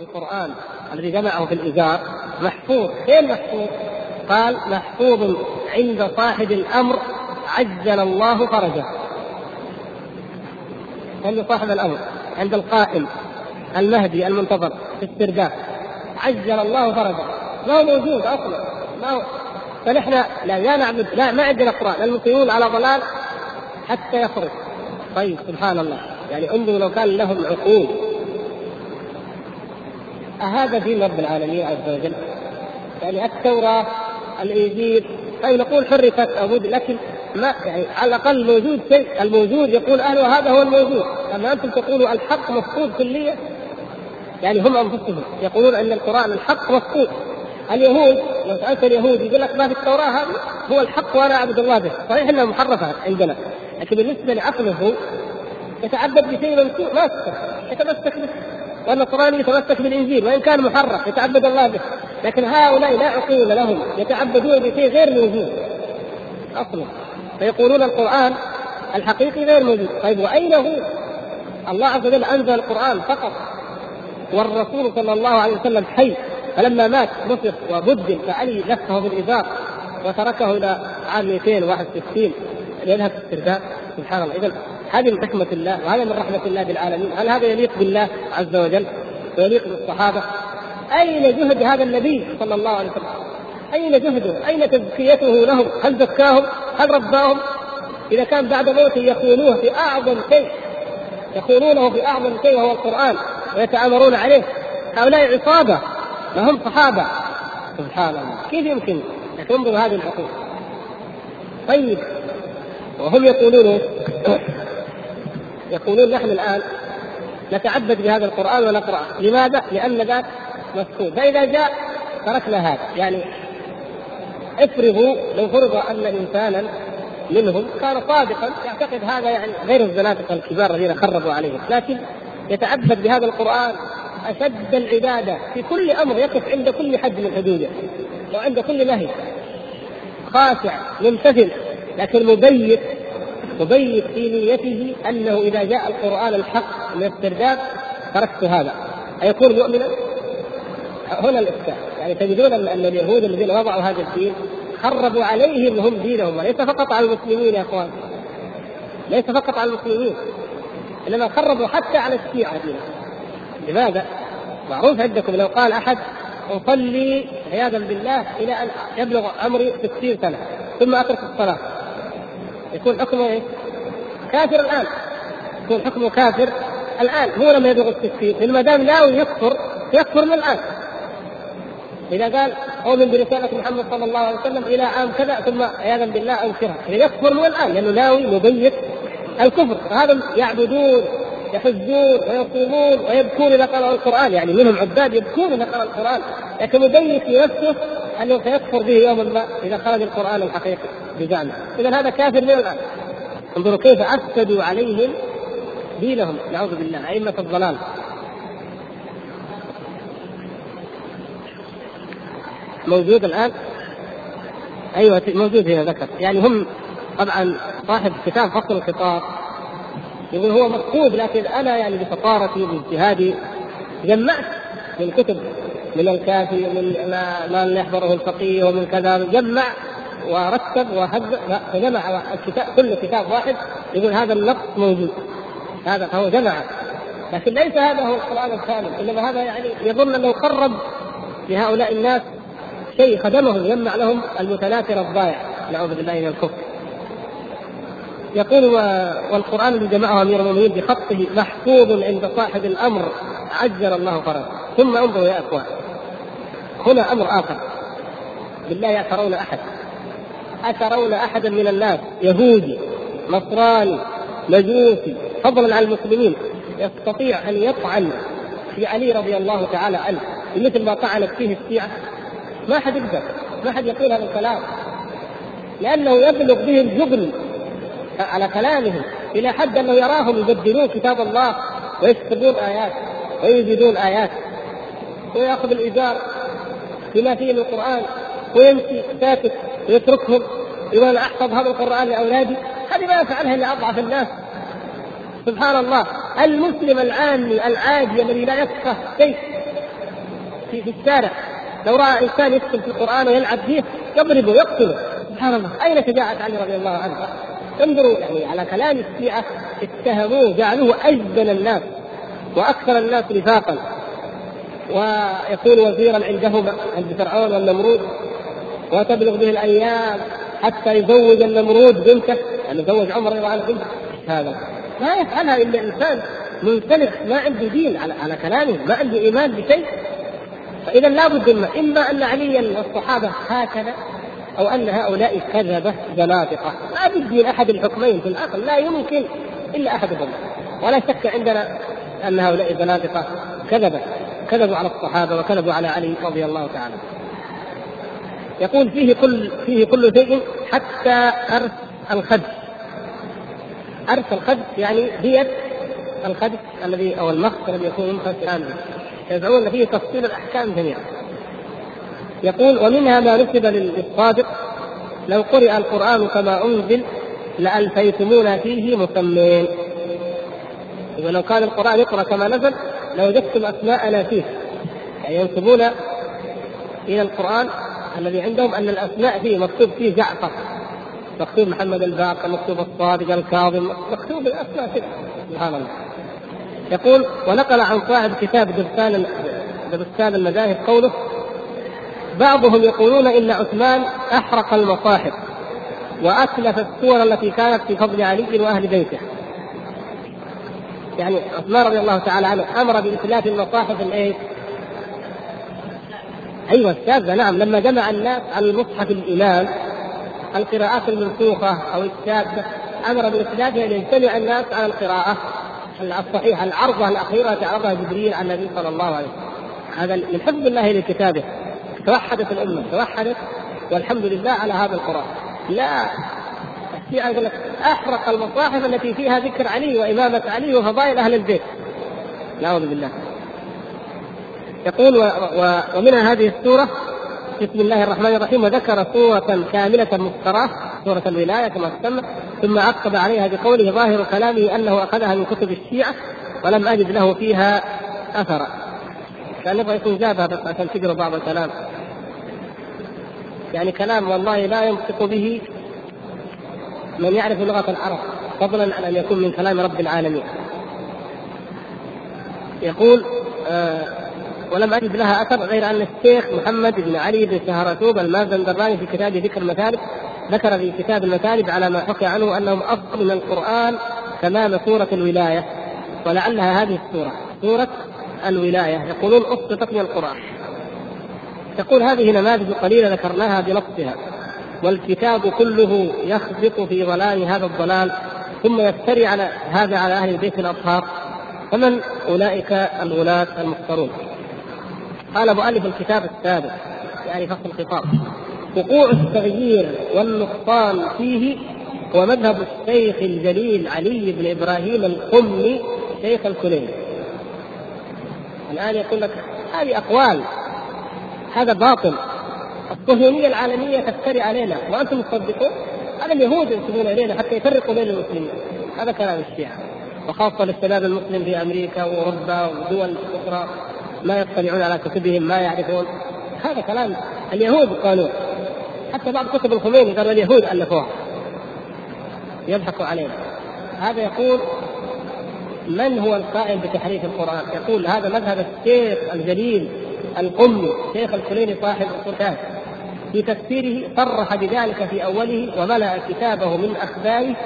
القرآن الذي جمعه في الإزار محفوظ فين محفوظ؟ قال محفوظ عند صاحب الأمر عجل الله فرجه. عند صاحب الأمر عند القائم المهدي المنتظر في استرداد عجل الله فرجه. ما هو موجود أصلا؟ ما هو؟ فنحن لا, لا نعبد لا ما عندنا قرآن. المسلمون على ضلال حتى يخرج. طيب سبحان الله. يعني انظروا لو كان لهم عقول. أهذا دين رب العالمين عز وجل؟ يعني التوراة الإنجيل طيب نقول حرفت أو لكن ما يعني على الأقل موجود شيء الموجود يقول أهله هذا هو الموجود. أما أنتم تقولوا الحق مفقود كليا يعني هم أنفسهم يقولون أن القرآن الحق مفقود. اليهود لو سألت اليهود يقول لك ما في التوراة هذا هو الحق وأنا أعبد الله به. صحيح أنها محرفة عندنا لكن بالنسبة لعقله يتعبد بشيء ممسوح ما يتمسك به. والنصراني يتمسك بالانجيل وإن كان محرف يتعبد الله به. لكن هؤلاء لا عقول لهم يتعبدون بشيء غير موجود. أصلا. فيقولون القرآن الحقيقي غير موجود. طيب وأين هو؟ الله عز وجل أنزل القرآن فقط. والرسول صلى الله عليه وسلم حي. فلما مات نفخ وبدل فعلي لفه بالإزار وتركه إلى عام 261 ليذهب في السرداب. سبحان الله. اذا هذه من حكمة الله وهذا من رحمة الله بالعالمين. هل هذا يليق بالله عز وجل؟ ويليق بالصحابة؟ أين جهد هذا النبي صلى الله عليه وسلم؟ أين جهده؟ أين تزكيته لهم؟ هل زكاهم؟ هل رباهم؟ إذا كان بعد موته يخونوه في أعظم شيء يخونونه في أعظم شيء وهو القرآن ويتآمرون عليه هؤلاء عصابة لهم صحابة؟ سبحان الله. كيف يمكن انظروا هذه العقول؟ طيب وهم يقولون يقولون نحن الآن نتعبد بهذا القرآن ونقراه، لماذا؟ لأن ذاك مفقود، فإذا جاء تركنا هذا، يعني افرضوا لو فرض أن إنسانا منهم كان صادقا يعتقد هذا يعني غير الزنادقة الكبار الذين خربوا عليه، لكن يتعبد بهذا القرآن أشد العبادة في كل أمر يقف عند كل حد من حدوده وعند كل نهي. خاشع ممتثل لكن مبيت مبيت في نيته أنه إذا جاء القرآن الحق من السرداب تركت هذا. ايكون مؤمنا؟ هنا الاشكال يعني تجدون ان اليهود الذين وضعوا هذا الدين خربوا عليهم هم دينهم. وليس فقط على المسلمين يا أخوان. ليس فقط على المسلمين. إنما خربوا حتى على الشيعة دينهم. لماذا؟ معروف عندكم لو قال أحد أصلي عياذا بالله إلى أن يبلغ عمري 60 سنة ثم أترك الصلاة. يكون حكمه إيه؟ كافر الآن. يكون حكمه كافر الآن. هو لما يبلغ الستين لأن ما دام ناوي يكفر يكفر من الان إذا قال أؤمن برسالة محمد صلى الله عليه وسلم إلى عام كذا ثم عياذا بالله أنكرها. يكفر من الان لأنه ناوي مبيت الكفر فهذا يعبدون. يحجون ويصومون ويبكون إذا قرأوا القرآن. يعني منهم عباد يبكون إذا قرأوا القرآن. لكن مبيت في نفسه أنه سيكفر به يوما ما إذا خرج القرآن الحقيقي بزعمه اذا هذا كافر من الآن. انظروا كيف أفسدوا عليهم دينهم. نعوذ بالله. أئمة الضلال. موجود الآن؟ أيوه موجود هنا ذكر. يعني هم طبعا صاحب كتاب فصل الخطاب. يقول هو مفقود لكن أنا يعني بفطارتي باجتهادي جمعت من كتب من الكافي ومن ما يحضره الفقيه ومن كذا جمع ورتب وهذب فجمع الكتاب كل كتاب واحد يقول هذا النص موجود هذا فهو جمع. لكن ليس هذا هو القرآن الكامل إنما هذا يعني يظن أنه قرب لهؤلاء الناس شيء خدمهم يجمع لهم المتناثر الضائع نعوذ بالله من الكفر. يقول والقرآن الذي جمعه أمير المؤمنين بخطه محفوظ عند صاحب الأمر عجل الله فرجه. ثم انظروا يا إخوان هنا أمر آخر. بالله أترون أحد؟ أترون أحدا من الناس؟ يهودي نصراني مجوسي؟ فضلا عن المسلمين. يستطيع أن يطعن في علي رضي الله تعالى عنه بمثل ما طعنت فيه الشيعة؟ ما حد يقدر ما حد يقول هذا الكلام. لأنه يبلغ به الجبن على كلامهم إلى حد انه يراهم يبدلون كتاب الله ويكتبون آيات ويزيدون آيات. ويأخذ الإيجار بما فيه من القرآن ويمشي ساكت ويتركهم يقول أنا أحفظ هذا القرآن لأولادي. هذه ما يفعلها إلا أضعف الناس. سبحان الله. المسلم العامي العادي الذي لا يفقه شيء في, في الشارع. لو رأى إنسان يكتب في القرآن ويلعب فيه يضربه يقتله. سبحان الله. أين شجاعة علي رضي الله عنه؟ انظروا يعني على كلام الشيعة اتهموه جعلوه اجبن الناس وأكثر الناس نفاقا ويكون وزيرا عندهما عند فرعون والنمرود وتبلغ به الأيام حتى يزوج النمرود بنته. يعني زوج عمر رضي الله بنته. هذا ما يفعلها إلا إنسان منسلخ ما عنده دين على على كلامه ما عنده إيمان بشيء. فاذا لابد إما, أن عليا والصحابة هكذا أو أن هؤلاء كذبه زنادقة. لا بد من احد الحكمين في العقل لا يمكن إلا احدهما ولا شك عندنا أن هؤلاء زنادقه كذبه كذبوا على الصحابة وكذبوا على علي رضي الله تعالى يقول فيه كل فيه كل شيء حتى أرث الخد. أرث الخد يعني هي الخد الذي أو المخ الذي يكون منفصلا يزعمون فيه تفصيل الأحكام جميعا. يقول ومنها ما نسب للصادق لو قرئ القرآن كما أنزل لألفيتمونا فيه مسمين. ولو كان القرآن يقرأ كما نزل لوجدتم أسماءنا فيه يعني ينسبون إلى القرآن الذي عندهم أن الأسماء فيه مكتوب فيه جعفر مكتوب محمد الباقر مكتوب الصادق الكاظم مكتوب الأسماء كده سبحان الله. يقول ونقل عن صاحب كتاب دبستان دبستان المذاهب قوله بعضهم يقولون إن عثمان أحرق المصاحف وأتلف السور التي كانت في فضل علي وأهل بيته. يعني عثمان رضي الله تعالى عنه أمر بإتلاف المصاحف الايه؟ أيوه الشاذه نعم لما جمع الناس على المصحف الإمام القراءات المنسوخة أو الشاذة أمر باتلافها ليجتمع الناس على القراءة الصحيحة العرضة الأخيرة التي عرضها جبريل على النبي صلى الله عليه وسلم. هذا من حفظ الله لكتابه توحدت الأمة توحدت والحمد لله على هذا القرآن. لا الشيعة يقول لك أحرق المصاحف التي فيها ذكر علي وإمامة علي وفضائل أهل البيت. نعوذ بالله. يقول و و ومنها هذه السورة بسم الله الرحمن الرحيم وذكر سورة كاملة مفتراه سورة الولاية كما تسمى ثم عقب عليها بقوله ظاهر كلامه أنه أخذها من كتب الشيعة ولم أجد له فيها أثرا. كان يبغى يكون جابها بس عشان تقروا بعض الكلام. يعني كلام والله لا ينطق به من يعرف لغة العرب فضلا عن أن يكون من كلام رب العالمين. يقول آه ولم أجد لها أثر غير أن الشيخ محمد بن علي بن شهرتوب المازندراني في كتاب ذكر المثالب ذكر في كتاب المثالب على ما حكى عنه أنهم أفضل من القرآن تمام سورة الولاية ولعلها هذه السورة سورة الولاية. يقولون أسقطت من القرآن. تقول هذه نماذج قليلة ذكرناها بنصها والكتاب كله يخبط في ظلام هذا الضلال ثم يفتري على هذا على أهل البيت الأطهار فمن أولئك الولاة المختارون؟ قال مؤلف الكتاب السابق يعني فصل الخطاب وقوع التغيير والنقصان فيه هو مذهب الشيخ الجليل علي بن إبراهيم القمي شيخ الكلين الآن يقول لك هذه أقوال هذا باطل. الصهيونيه العالمية تفتري علينا. وأنتم تصدقون؟ هذا اليهود ينسبون إلينا حتى يفرقوا بين المسلمين. هذا كلام الشيعة. وخاصة للشباب المسلم في أمريكا وأوروبا ودول أخرى. ما يطلعون على كتبهم ما يعرفون. هذا كلام اليهود قالوا حتى بعض كتب الخميني قالوا اليهود الفوها يضحكوا علينا. هذا يقول من هو القائم بتحريف القرآن؟ يقول هذا مذهب الشيخ الجليل القمي شيخ الكليني صاحب القران في تفسيره صرح بذلك في أوله وملأ كتابه من أخباره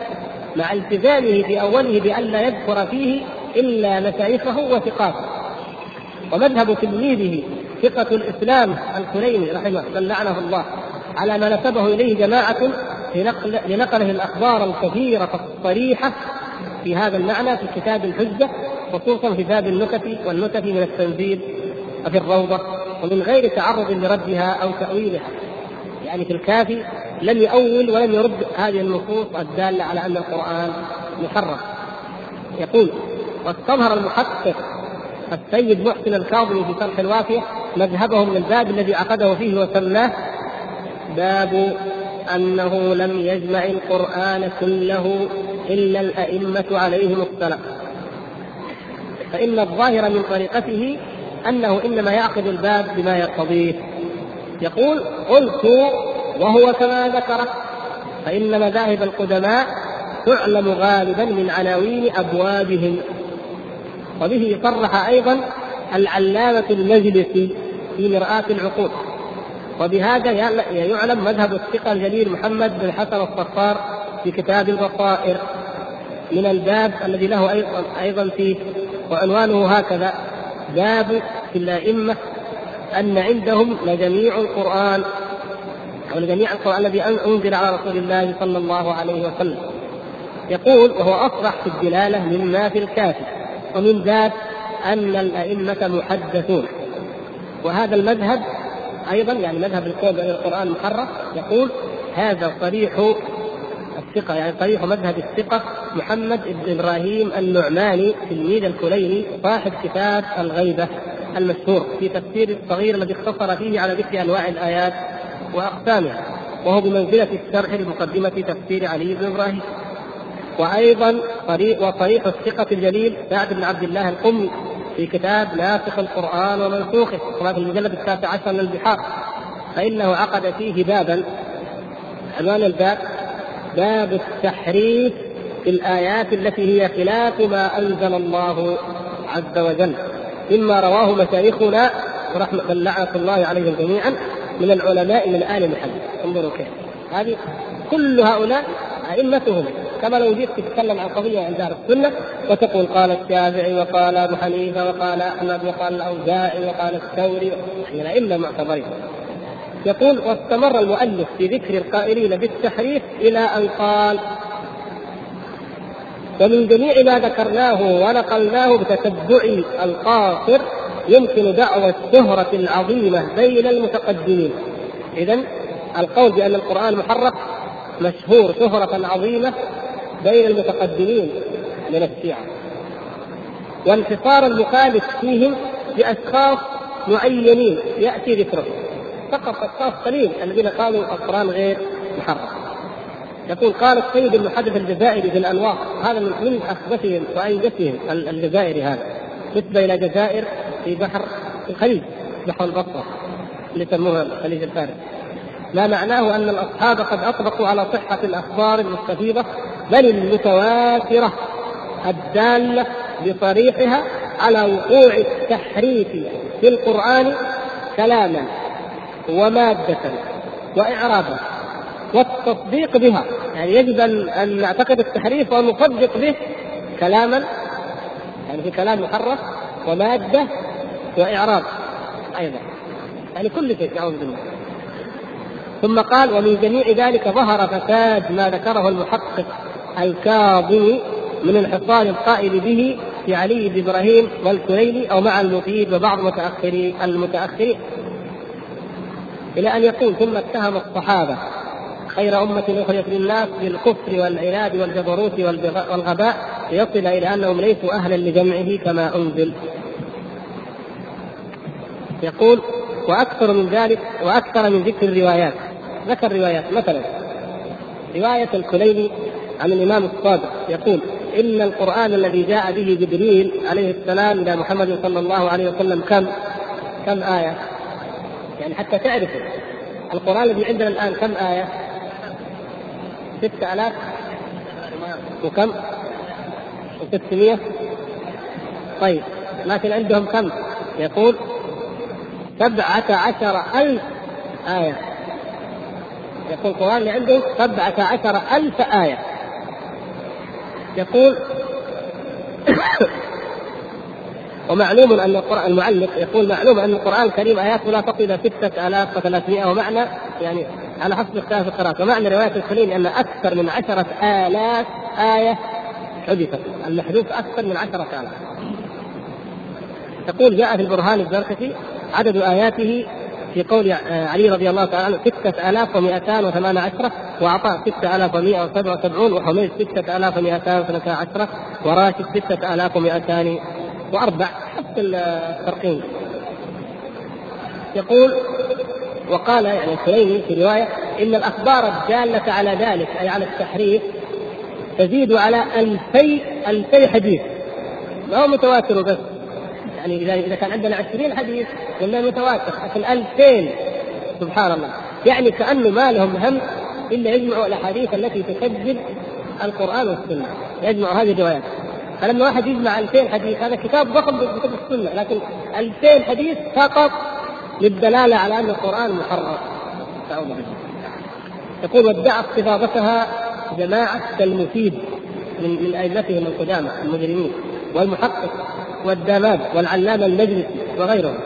مع التزامه في أوله بألا يذكر فيه إلا مشايخه وثقاته. ومذهب تلميذه ثقة الإسلام الكليني رحمه من لعنه الله على ما نسبه إليه جماعة لنقل لنقله الأخبار الكثيرة الصريحة في هذا المعنى في كتاب الحجة خصوصا في باب النكت والنكت من التنزيل وفي الروضة ومن غير تعرض لردها أو تأويلها. يعني في الكافي لم يؤول ولم يرد هذه النصوص الدالة على أن القرآن محرف يقول واستظهر المحقق السيد محسن الكاظمي في شرح الوافية مذهبه من الباب الذي عقده فيه وسماه باب أنه لم يجمع القرآن كله إلا الأئمة عليهم السلام. فإن الظاهر من طريقته أنه إنما يعقد الباب بما يقتضيه. يقول قلت وهو كما ذكر فإن مذاهب القدماء تعلم غالبا من عناوين أبوابهم. وبه صرح أيضا العلامة المجلسي في مرآة العقول وبهذا يعلم مذهب الثقة الجليل محمد بن حسن الصفار في كتاب البصائر. من الباب الذي له أيضا فيه وعنوانه هكذا باب في الأئمة أن عندهم لجميع القرآن أو لجميع القرآن الذي أنزل على رسول الله صلى الله عليه وسلم. يقول وهو أصرح في الدلالة مما في الكافي ومن ذات أن الأئمة محدثون. وهذا المذهب أيضا يعني مذهب القول بأن القرآن محرف يقول هذا صريح الثقة يعني صريح مذهب الثقة محمد بن إبراهيم النعماني تلميذ الكليني صاحب كتاب الغيبة المشهور في تفسير الصغير الذي اختصر فيه على ذكر أنواع الآيات وأقسامها وهو بمنزلة الشرح لمقدمة تفسير علي بن إبراهيم. وأيضا طريق وطريق الثقة الجليل سعد بن عبد الله القمي في كتاب ناسخ القرآن ومنسوخه في المجلد التاسع عشر من البحار. فإنه عقد فيه بابا عنوان الباب باب التحريف في الآيات التي هي خلاف ما أنزل الله عز وجل. مما رواه مشايخنا رحمة لعنة الله عليهم جميعا من العلماء من آل محمد. انظروا كيف. هذه كل هؤلاء أئمتهم. كما لو جيت تتكلم عن قضية عند أهل السنة وتقول قال الشافعي وقال أبو حنيفة وقال أحمد وقال الأوزاعي وقال الثوري من الأئمة المعتبرين يقول واستمر المؤلف في ذكر القائلين بالتحريف إلى أن قال ومن جميع ما ذكرناه ونقلناه بتتبع القاصر يمكن دعوى الشهرة العظيمة بين المتقدمين. إذا القول بأن القرآن محرف مشهور شهرة عظيمة بين المتقدمين من الشيعة وانحصار المخالف فيهم بأشخاص معينين يأتي ذكرهم فقط أشخاص قليل الذين قالوا القرآن غير محرم. يقول قال السيد المحدث الجزائري في الأنوار هذا من من أخبثهم وأنجسهم الجزائري هذا. نسبة إلى جزائر في بحر الخليج بحر البصرة اللي يسموها خليج الفارس. ما معناه أن الأصحاب قد أطبقوا على صحة الأخبار المستفيضة بل المتواترة الدالة بصريحها على وقوع التحريف في القرآن كلاما. ومادة وإعرابا والتصديق بها. يعني يجب ان نعتقد التحريف وان نصدق به كلاما يعني في كلام محرف ومادة وإعراب أيضا. يعني كل شيء نعوذ بالله. ثم قال ومن جميع ذلك ظهر فساد ما ذكره المحقق الكاظمي من انحصار القائل به في علي بن إبراهيم والكليني أو مع المفيد وبعض متاخري المتأخرين. إلى أن يقول ثم اتهم الصحابة خير أمة أخرجت للناس بالكفر والعناد والجبروت والغباء ليصل إلى أنهم ليسوا أهلا لجمعه كما أنزل. يقول وأكثر من ذلك وأكثر من ذكر الروايات. ذكر روايات مثلا. رواية الكليني عن الإمام الصادق يقول إن القرآن الذي جاء به جبريل عليه السلام إلى محمد صلى الله عليه وسلم كم؟ كم آية؟ يعني حتى تعرفوا. القرآن الذي عندنا الآن كم آية؟ ستة آلاف. وكم؟ وستمية طيب لكن عندهم كم؟ يقول سبعة عشر ألف آية. يقول القرآن اللي عنده سبعة عشر ألف آية. يقول ومعلوم أن القرآن المعلق يقول معلوم أن القرآن الكريم آياته لا تصل آلاف وثلاثمائة ومعنى يعني على حسب اختلاف القراءات ومعنى رواية الخليل أن أكثر من عشرة آلاف آية حذفت. المحذوف أكثر من عشرة آلاف. يقول جاء في البرهان الزركشي عدد آياته في قول علي رضي الله تعالى عنه ستة آلاف ومئتان وثمان عشرة وعطاء ستة آلاف ومئة وسبعة وسبعون وحميد ستة آلاف ومئتان وثلاثة عشرة وراشد ستة آلاف ومئتان وأربع حتى الترقيم. يقول وقال يعني الكليني في رواية إن الأخبار الدالة على ذلك أي على التحريف تزيد على ألفي ألفي حديث. ما هو متواتر بس؟ يعني إذا إذا كان عندنا 20 حديث قلنا متواتر لكن 2000 سبحان الله. يعني كأنه ما لهم هم إلا يجمعوا الأحاديث التي تكذب القرآن والسنة. يجمعوا هذه الروايات. فلما واحد يجمع 2000 حديث هذا كتاب ضخم بكتب السنة لكن 2000 حديث فقط للدلالة على أن القرآن محرم. أعوذ بالله. يقول وادعت استفاضتها جماعة كالمفيد من من أئمتهم القدامى المجرمين والمحقق والداماد والعلامة المجلسي وغيرهم.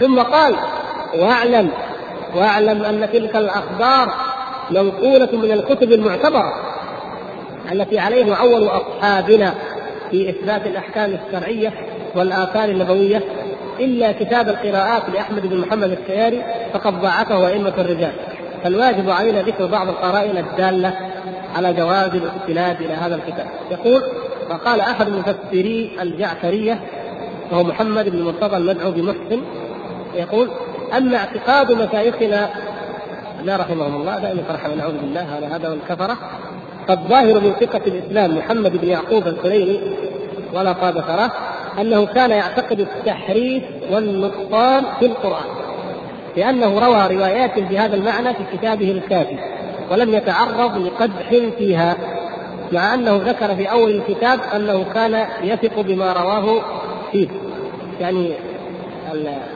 ثم قال واعلم واعلم أن تلك الأخبار منقولة من الكتب المعتبرة التي عليه أول أصحابنا في إثبات الأحكام الشرعية والآثار النبوية إلا كتاب القراءات لأحمد بن محمد السياري فقد ضاعفه أئمة الرجال. فالواجب علينا ذكر بعض القرائن الدالة على جواز الاستناد إلى هذا الكتاب. يقول وقال أحد مفسري الجعفرية وهو محمد بن مرتضى المدعو بمحسن يقول أما اعتقاد مشايخنا لا رحمهم الله دائما فرحا نعوذ بالله على هذا والكفره فالظاهر من ثقة الإسلام محمد بن يعقوب السليمي ولا قاد ثراه أنه كان يعتقد التحريف والنقصان في القرآن لأنه روى روايات بهذا المعنى في كتابه الكافي ولم يتعرض لقدح فيها مع أنه ذكر في أول الكتاب أنه كان يثق بما رواه فيه. يعني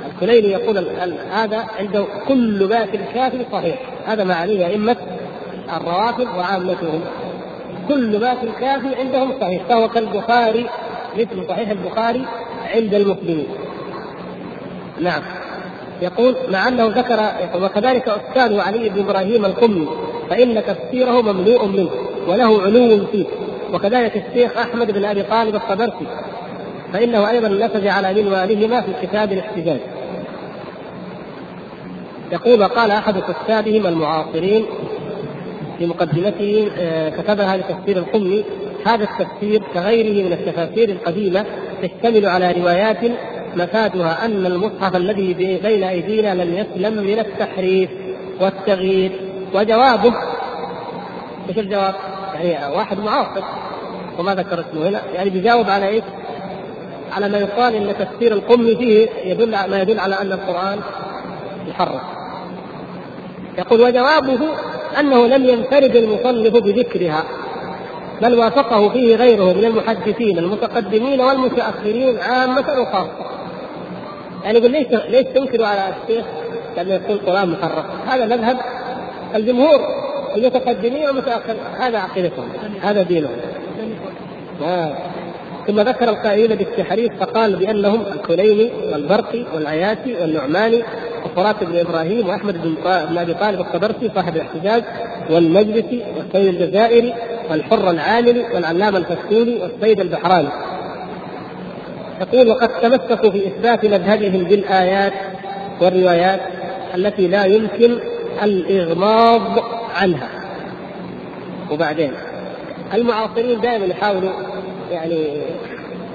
الكليني يقول هذا عنده كل ما في الكافي صحيح هذا معانيه أئمة الروافض وعامتهم. كل ما في الكافي عندهم صحيح فهو كالبخاري مثل صحيح البخاري عند المسلمين. نعم. يقول مع انه ذكر وكذلك أستاذ علي بن إبراهيم القمي فإن تفسيره مملوء منه وله علو فيه. وكذلك الشيخ أحمد بن أبي طالب الطبرسي فإنه أيضا نسج على منوالهما في كتاب الاحتجاج. يقول قال أحد كتابهم المعاصرين في مقدمته آه، كتبها لتفسير القمي هذا التفسير كغيره من التفاسير القديمة تشتمل على روايات مفادها أن المصحف الذي بين أيدينا لم يسلم من التحريف والتغيير وجوابه إيش الجواب؟ يعني واحد معاصر وما ذكر اسمه هنا يعني بيجاوب على إيش؟ على ما يقال إن تفسير القمي فيه يدل ما يدل على أن القرآن محرف يقول وجوابه أنه لم ينفرد المصنف بذكرها بل وافقه فيه غيره من المحدثين المتقدمين والمتأخرين عامة وخاصة. يعني يقول ليش ليش تنكروا على الشيخ لما يقول القران محرف؟ هذا مذهب الجمهور المتقدمين والمتأخرين هذا عقيدتهم هذا دينهم. آه. ثم ذكر القائلين بالتحريف فقال بأنهم الكليني والبرقي والعياتي والنعماني وفرات بن إبراهيم وأحمد بن أبي طالب الطبرسي صاحب الاحتجاج والمجلسي والسيد الجزائري والحر العاملي والعلامة الفسوني والسيد البحراني. يقول وقد تمسكوا في إثبات مذهبهم بالآيات والروايات التي لا يمكن الإغماض عنها. وبعدين المعاصرين دائما يحاولوا يعني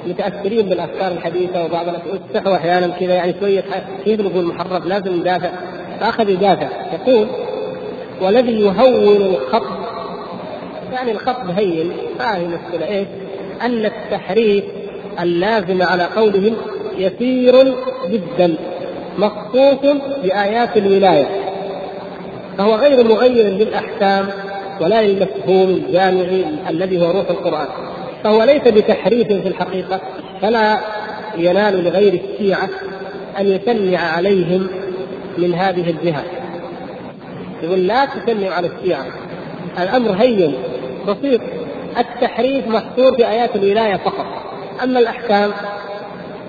متأثرين بالأفكار الحديثة وبعض يستحوا أحيانا كذا يعني شوية كيف نقول محرف؟ لازم ندافع. فأخذ يدافع. يقول والذي يهون الخط يعني الخط هين ما هي مشكله إيش؟ أن التحريف اللازم على قولهم يسير جدا مخصوص بآيات الولاية. فهو غير مغير للأحكام ولا للمفهوم الجامعي الذي هو روح القرآن. فهو ليس بتحريف في الحقيقة فلا ينال لغير الشيعة أن يشنع عليهم من هذه الجهة. يقول لا تشنع على الشيعة. الأمر هين بسيط. التحريف محصور في آيات الولاية فقط. أما الأحكام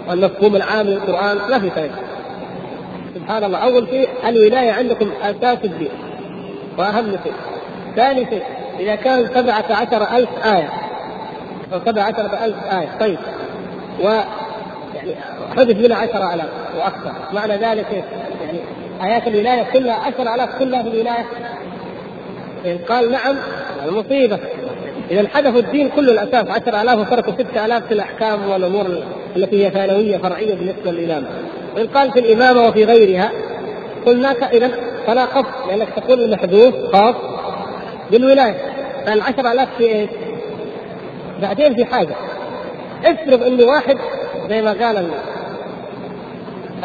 والمفهوم العام للقرآن ما في فرق سبحان الله. أول شيء الولاية عندكم أساس الدين وأهم شيء. ثاني شيء إذا كان سبعة عشر ألف آية أو سبع عشرة ألف آية. طيب. و يعني حدث منها عشرة آلاف وأكثر. معنى ذلك يعني آيات الولاية كلها عشرة آلاف كلها في الولاية. إن قال نعم المصيبة. إذا حدثوا الدين كله الأساس عشرة آلاف وتركوا ستة آلاف في الأحكام والأمور التي هي ثانوية فرعية بالنسبة للإمامة وإن قال في الإمامة وفي غيرها قلنا إذا فلا قصد لأنك تقول المحذوف خاص بالولاية. فالعشر آلاف في إيش؟ بعدين في حاجة. افرض انه واحد زي ما قال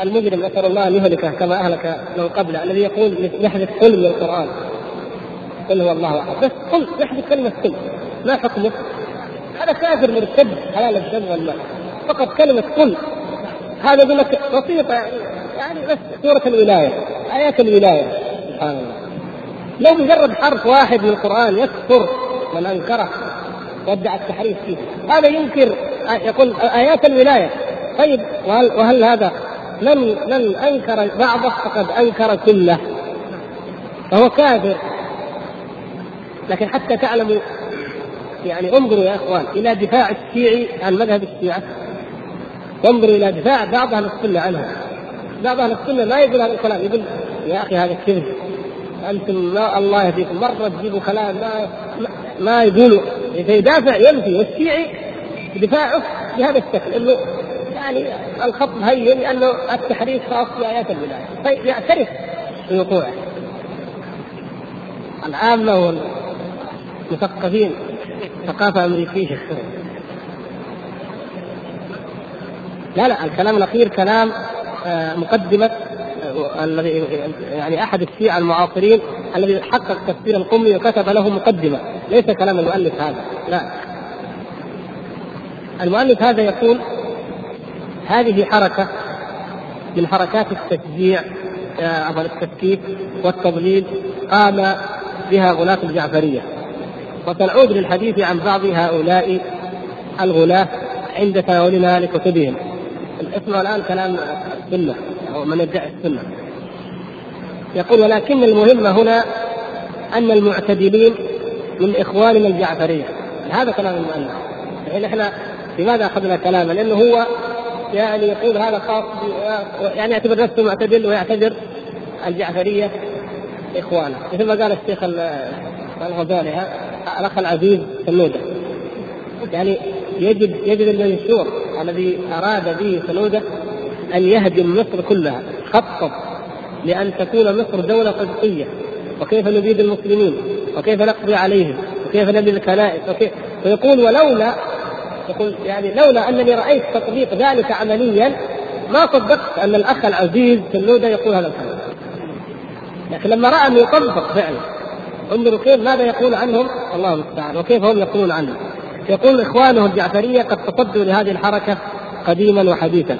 المجرم نسأل الله أن يهلكه كما أهلك من قبله الذي يقول يحذف قل من القران قل هو الله أحد. بس قل يحذف كلمة قل ما حكمه؟ هذا كافر مرتد حلال الدم والماء فقط كلمة قل. هذا يقول لك بسيطة يعني بس سورة الولاية آيات الولاية. سبحان الله. لو مجرد حرف واحد من القرآن يكفر من أنكره وادعى التحريف فيه. هذا ينكر يقول آيات الولاية. طيب وهل, وهل هذا من من أنكر بعضه فقد أنكر كله. فهو كافر. لكن حتى تعلموا يعني انظروا يا إخوان إلى دفاع الشيعي عن مذهب الشيعة. وانظروا إلى دفاع بعض أهل السنة عنه بعض أهل السنة ما يقول هذا الكلام. يقول يا أخي هذا كذب. أنتم ما الله يهديكم. مرة تجيبوا كلام ما ما يقولوا فيدافع ينفي والشيعي دفاعه بهذا الشكل إنه يعني الخط هين لأنه التحريف خاص بآيات الولاية. طيب يعترف بوقوعه. العامه والمثقفين ثقافة أمريكية. لا لا الكلام الأخير كلام آه، مقدمة آه، الذي يعني أحد الشيعة المعاصرين الذي حقق تفسير القمي وكتب له مقدمة. ليس كلام المؤلف هذا. لا. المؤلف هذا يقول هذه حركة من حركات التشجيع عفوا آه، التفكيك والتضليل قام بها غلاة الجعفرية. وسنعود للحديث عن بعض هؤلاء الغلاة عند تناولنا لكتبهم. اسمعوا الآن كلام السنة أو من يدعي السنة. يقول ولكن المهم هنا أن المعتدلين من إخواننا الجعفرية. هذا كلام المؤلف. الحين إحنا لماذا أخذنا كلامه؟ لأنه هو يعني يقول هذا خاص يعني يعتبر نفسه معتدل ويعتبر الجعفرية إخوانه. مثل ما قال الشيخ الغزالي الأخ العزيز سنودة. يعني يجب يجب المنشور الذي أراد به سنودة أن يهدم مصر كلها خطط لأن تكون مصر دولة قبطيه وكيف نبيد المسلمين؟ وكيف نقضي عليهم؟ وكيف نبني الكنائس وكيف؟ ويقول ولولا يقول يعني لولا أنني رأيت تطبيق ذلك عمليا ما صدقت أن الأخ العزيز سنوده يقول هذا الكلام. لكن لما رأى أنه يطبق فعلا انظروا كيف ماذا يقول عنهم؟ الله المستعان. وكيف هم يقولون عنه؟ يقول اخوانه الجعفرية قد تصدوا لهذه الحركة قديما وحديثا.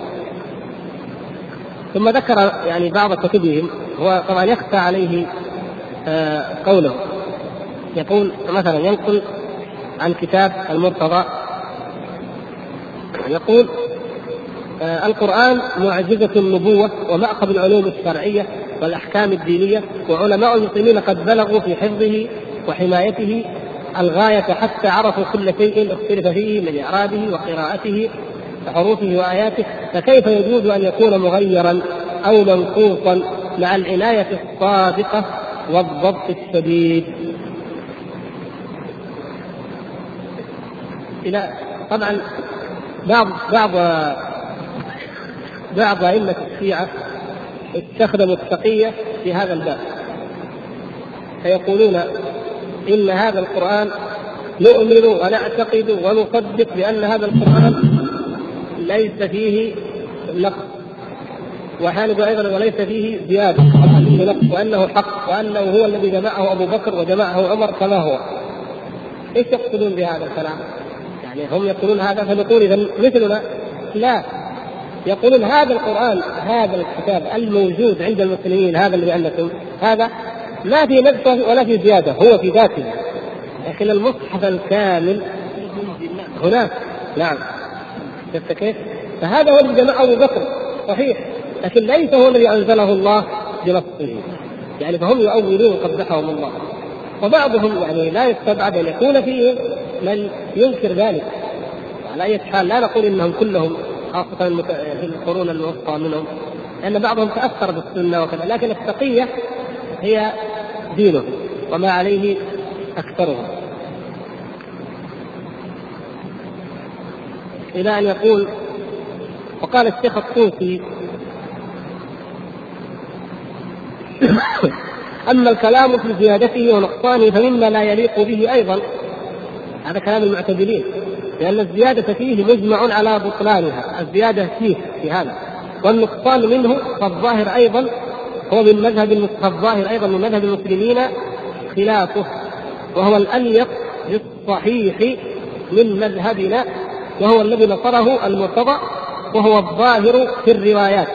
ثم ذكر يعني بعض كتبهم هو طبعا يخفى عليه آه قوله. يقول مثلا ينقل عن كتاب المرتضى. يقول آه القرآن معجزة النبوة ومأخذ العلوم الشرعية والأحكام الدينية وعلماء المسلمين قد بلغوا في حفظه وحمايته الغاية حتى عرفوا كل شيء اختلف فيه من إعرابه وقراءته وحروفه وآياته فكيف يجوز أن يكون مغيرا أو منقوصا مع العناية الصادقة والضبط الشديد؟ إلى طبعا بعض بعض بعض أئمة الشيعة استخدموا التقية في هذا الباب. فيقولون إن هذا القرآن نؤمن ونعتقد ونصدق بأن هذا القرآن ليس فيه نقص وحاله أيضا وليس فيه زيادة. وأنه حق وأنه هو الذي جمعه أبو بكر وجمعه عمر كما هو. إيش يقصدون بهذا الكلام؟ يعني هم يقولون هذا فنقول اذا مثلنا؟ لا. يقولون هذا القرآن هذا الكتاب الموجود عند المسلمين هذا الذي عندكم هذا ما في نقص ولا في زيادة هو في ذاته. لكن المصحف الكامل هناك. نعم. شفت كيف؟ فهذا هو الذي جمعه أبو بكر. صحيح. لكن ليس هو الذي أنزله الله بنصه يعني فهم يؤولون قبحهم الله. وبعضهم يعني لا يستبعد أن يكون فيهم من ينكر ذلك. على أي حال لا نقول إنهم كلهم خاصة في القرون الوسطى منهم لأن بعضهم تأثر بالسنة وكذا. لكن التقية هي دينه وما عليه أكثرهم. إلى أن يقول وقال الشيخ الطوسي أما الكلام في زيادته ونقصانه فمما لا يليق به أيضا. هذا كلام المعتدلين لأن الزيادة فيه مجمع على بطلانها الزيادة فيه في هذا والنقصان منه فالظاهر أيضا هو من مذهب فالظاهر أيضا من مذهب المسلمين خلافه وهو الأليق بالصحيح من مذهبنا وهو الذي نصره المرتضى وهو الظاهر في الروايات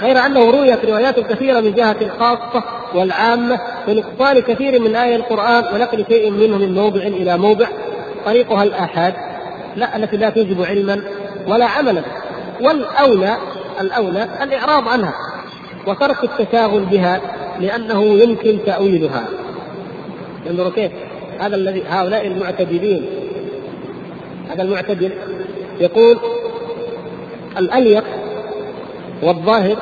غير أنه رويت روايات كثيرة من جهة الخاصة والعامة ونقصان كثير من آية القرآن ونقل شيء منه من موضع إلى موضع طريقها الآحاد لا التي لا توجب علما ولا عملا والأولى الأولى الإعراض عنها وترك التشاغل بها لأنه يمكن تأويلها. انظروا كيف هذا الذي هؤلاء المعتدلين هذا المعتدل يقول الأليق والظاهر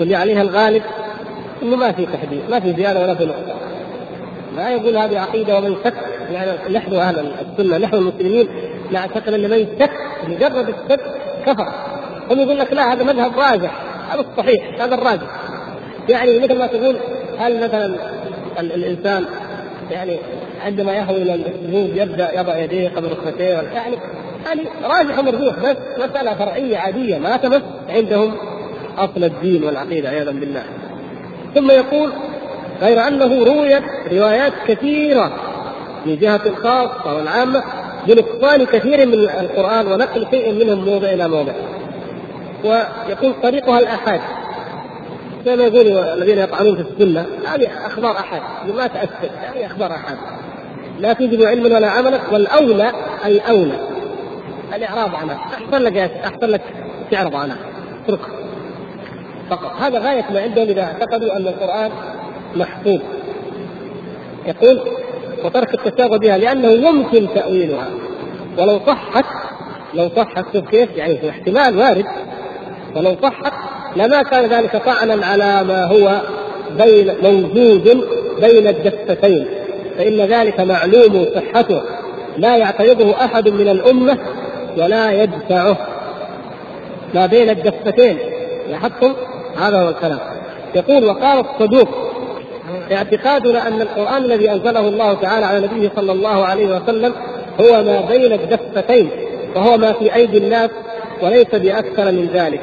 واللي عليها الغالب إنه ما في تحديد ما في زيادة ولا في نقصان ما يقول هذه عقيدة ومن شك يعني نحن أهل السنة نحن المسلمين نعتقد إن من شك مجرد الشك كفر. هم يقول لك لا هذا مذهب راجح هذا الصحيح هذا الراجح. يعني مثل ما تقول هل مثلا الإنسان يعني عندما يهوي إلى السجود يبدأ يضع يديه قبل ركبتيه يعني يعني راجح ومرجوح بس مسألة فرعية عادية ما تمس عندهم أصل الدين والعقيدة عياذا بالله. ثم يقول غير أنه رويت روايات كثيرة من جهة الخاصه والعامة بنقصان كثير من القرآن ونقل شيء منه من موضع إلى موضع. ويقول طريقها الأحاد. كما يقول الذين يطعنون في السنة هذه أخبار أحاد ما تأثر هذه أخبار أحاد. لا توجب علما ولا عملا والأولى الأولى. الإعراض عنها. احسن لك احسن لك تعرض عنها. اتركها. فقط. هذا غاية ما عندهم إذا اعتقدوا أن القرآن محفوظ. يقول وترك التشابه بها لأنه يمكن تأويلها. ولو صحت لو صحت شوف كيف يعني احتمال وارد. ولو صحت لما كان ذلك طعنا على ما هو بين موجود بين الدفتين. فإن ذلك معلوم صحته. لا يعترضه أحد من الأمة ولا يدفعه. ما بين الدفتين. لاحظتم؟ هذا هو الكلام. يقول وقال الصدوق اعتقادنا أن القرآن الذي أنزله الله تعالى على نبيه صلى الله عليه وسلم هو ما بين الدفتين وهو ما في أيدي الناس وليس بأكثر من ذلك.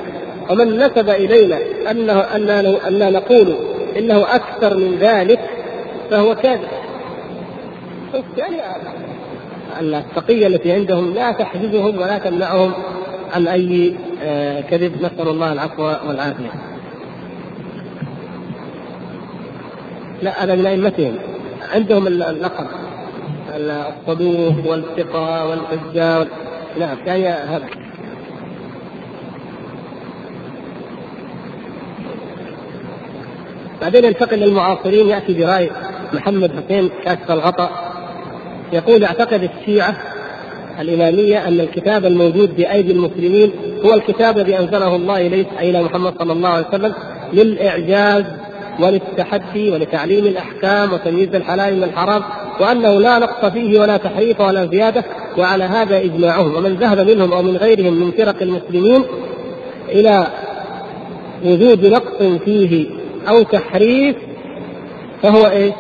ومن نسب إلينا انه اننا أننا نقول إنه أكثر من ذلك فهو كاذب. يعني التقية التي عندهم لا تحجزهم ولا تمنعهم عن أي آه، كذب. نسأل الله العفو والعافية. لا هذا من أئمتهم. عندهم اللقب الصدوق والثقة والحجة نعم يعني هذا. بعدين ينتقل للمعاصرين يأتي برأي محمد حسين كاشف الغطاء. يقول أعتقد الشيعة الإمامية أن الكتاب الموجود بأيدي المسلمين هو الكتاب الذي أنزله الله إليه أي إلى محمد صلى الله عليه وسلم للإعجاز وللتحدي ولتعليم الأحكام وتمييز الحلال من الحرام وأنه لا نقص فيه ولا تحريف ولا زيادة وعلى هذا إجماعهم ومن ذهب منهم أو من غيرهم من فرق المسلمين إلى وجود نقص فيه أو تحريف فهو إيش؟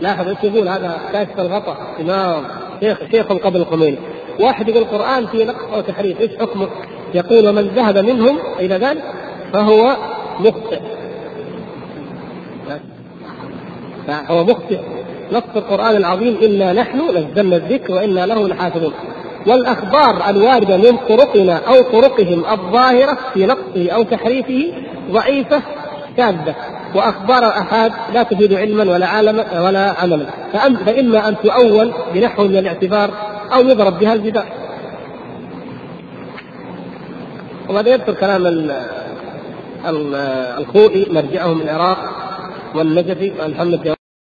لاحظ إيش يقول هذا كاشف الغطاء. إمام شيخ شيخ قبل الخميني. واحد يقول القرآن فيه نقص أو تحريف إيش حكمه؟ يقول ومن ذهب منهم إلى ذلك فهو مخطئ. فهو مخطئ. نص القرآن العظيم إنا نحن نزلنا الذكر وإنا له لحافظون. والأخبار الواردة من طرقنا أو طرقهم الظاهرة في نقصه أو تحريفه ضعيفة كاذبة وأخبار الآحاد لا تفيد علما ولا عالما ولا عملا. فإما أن تؤول بنحو من الاعتبار أو يضرب بها الجدار. وهذا يذكر كلام الخوئي مرجعه من العراق والنجفي محمد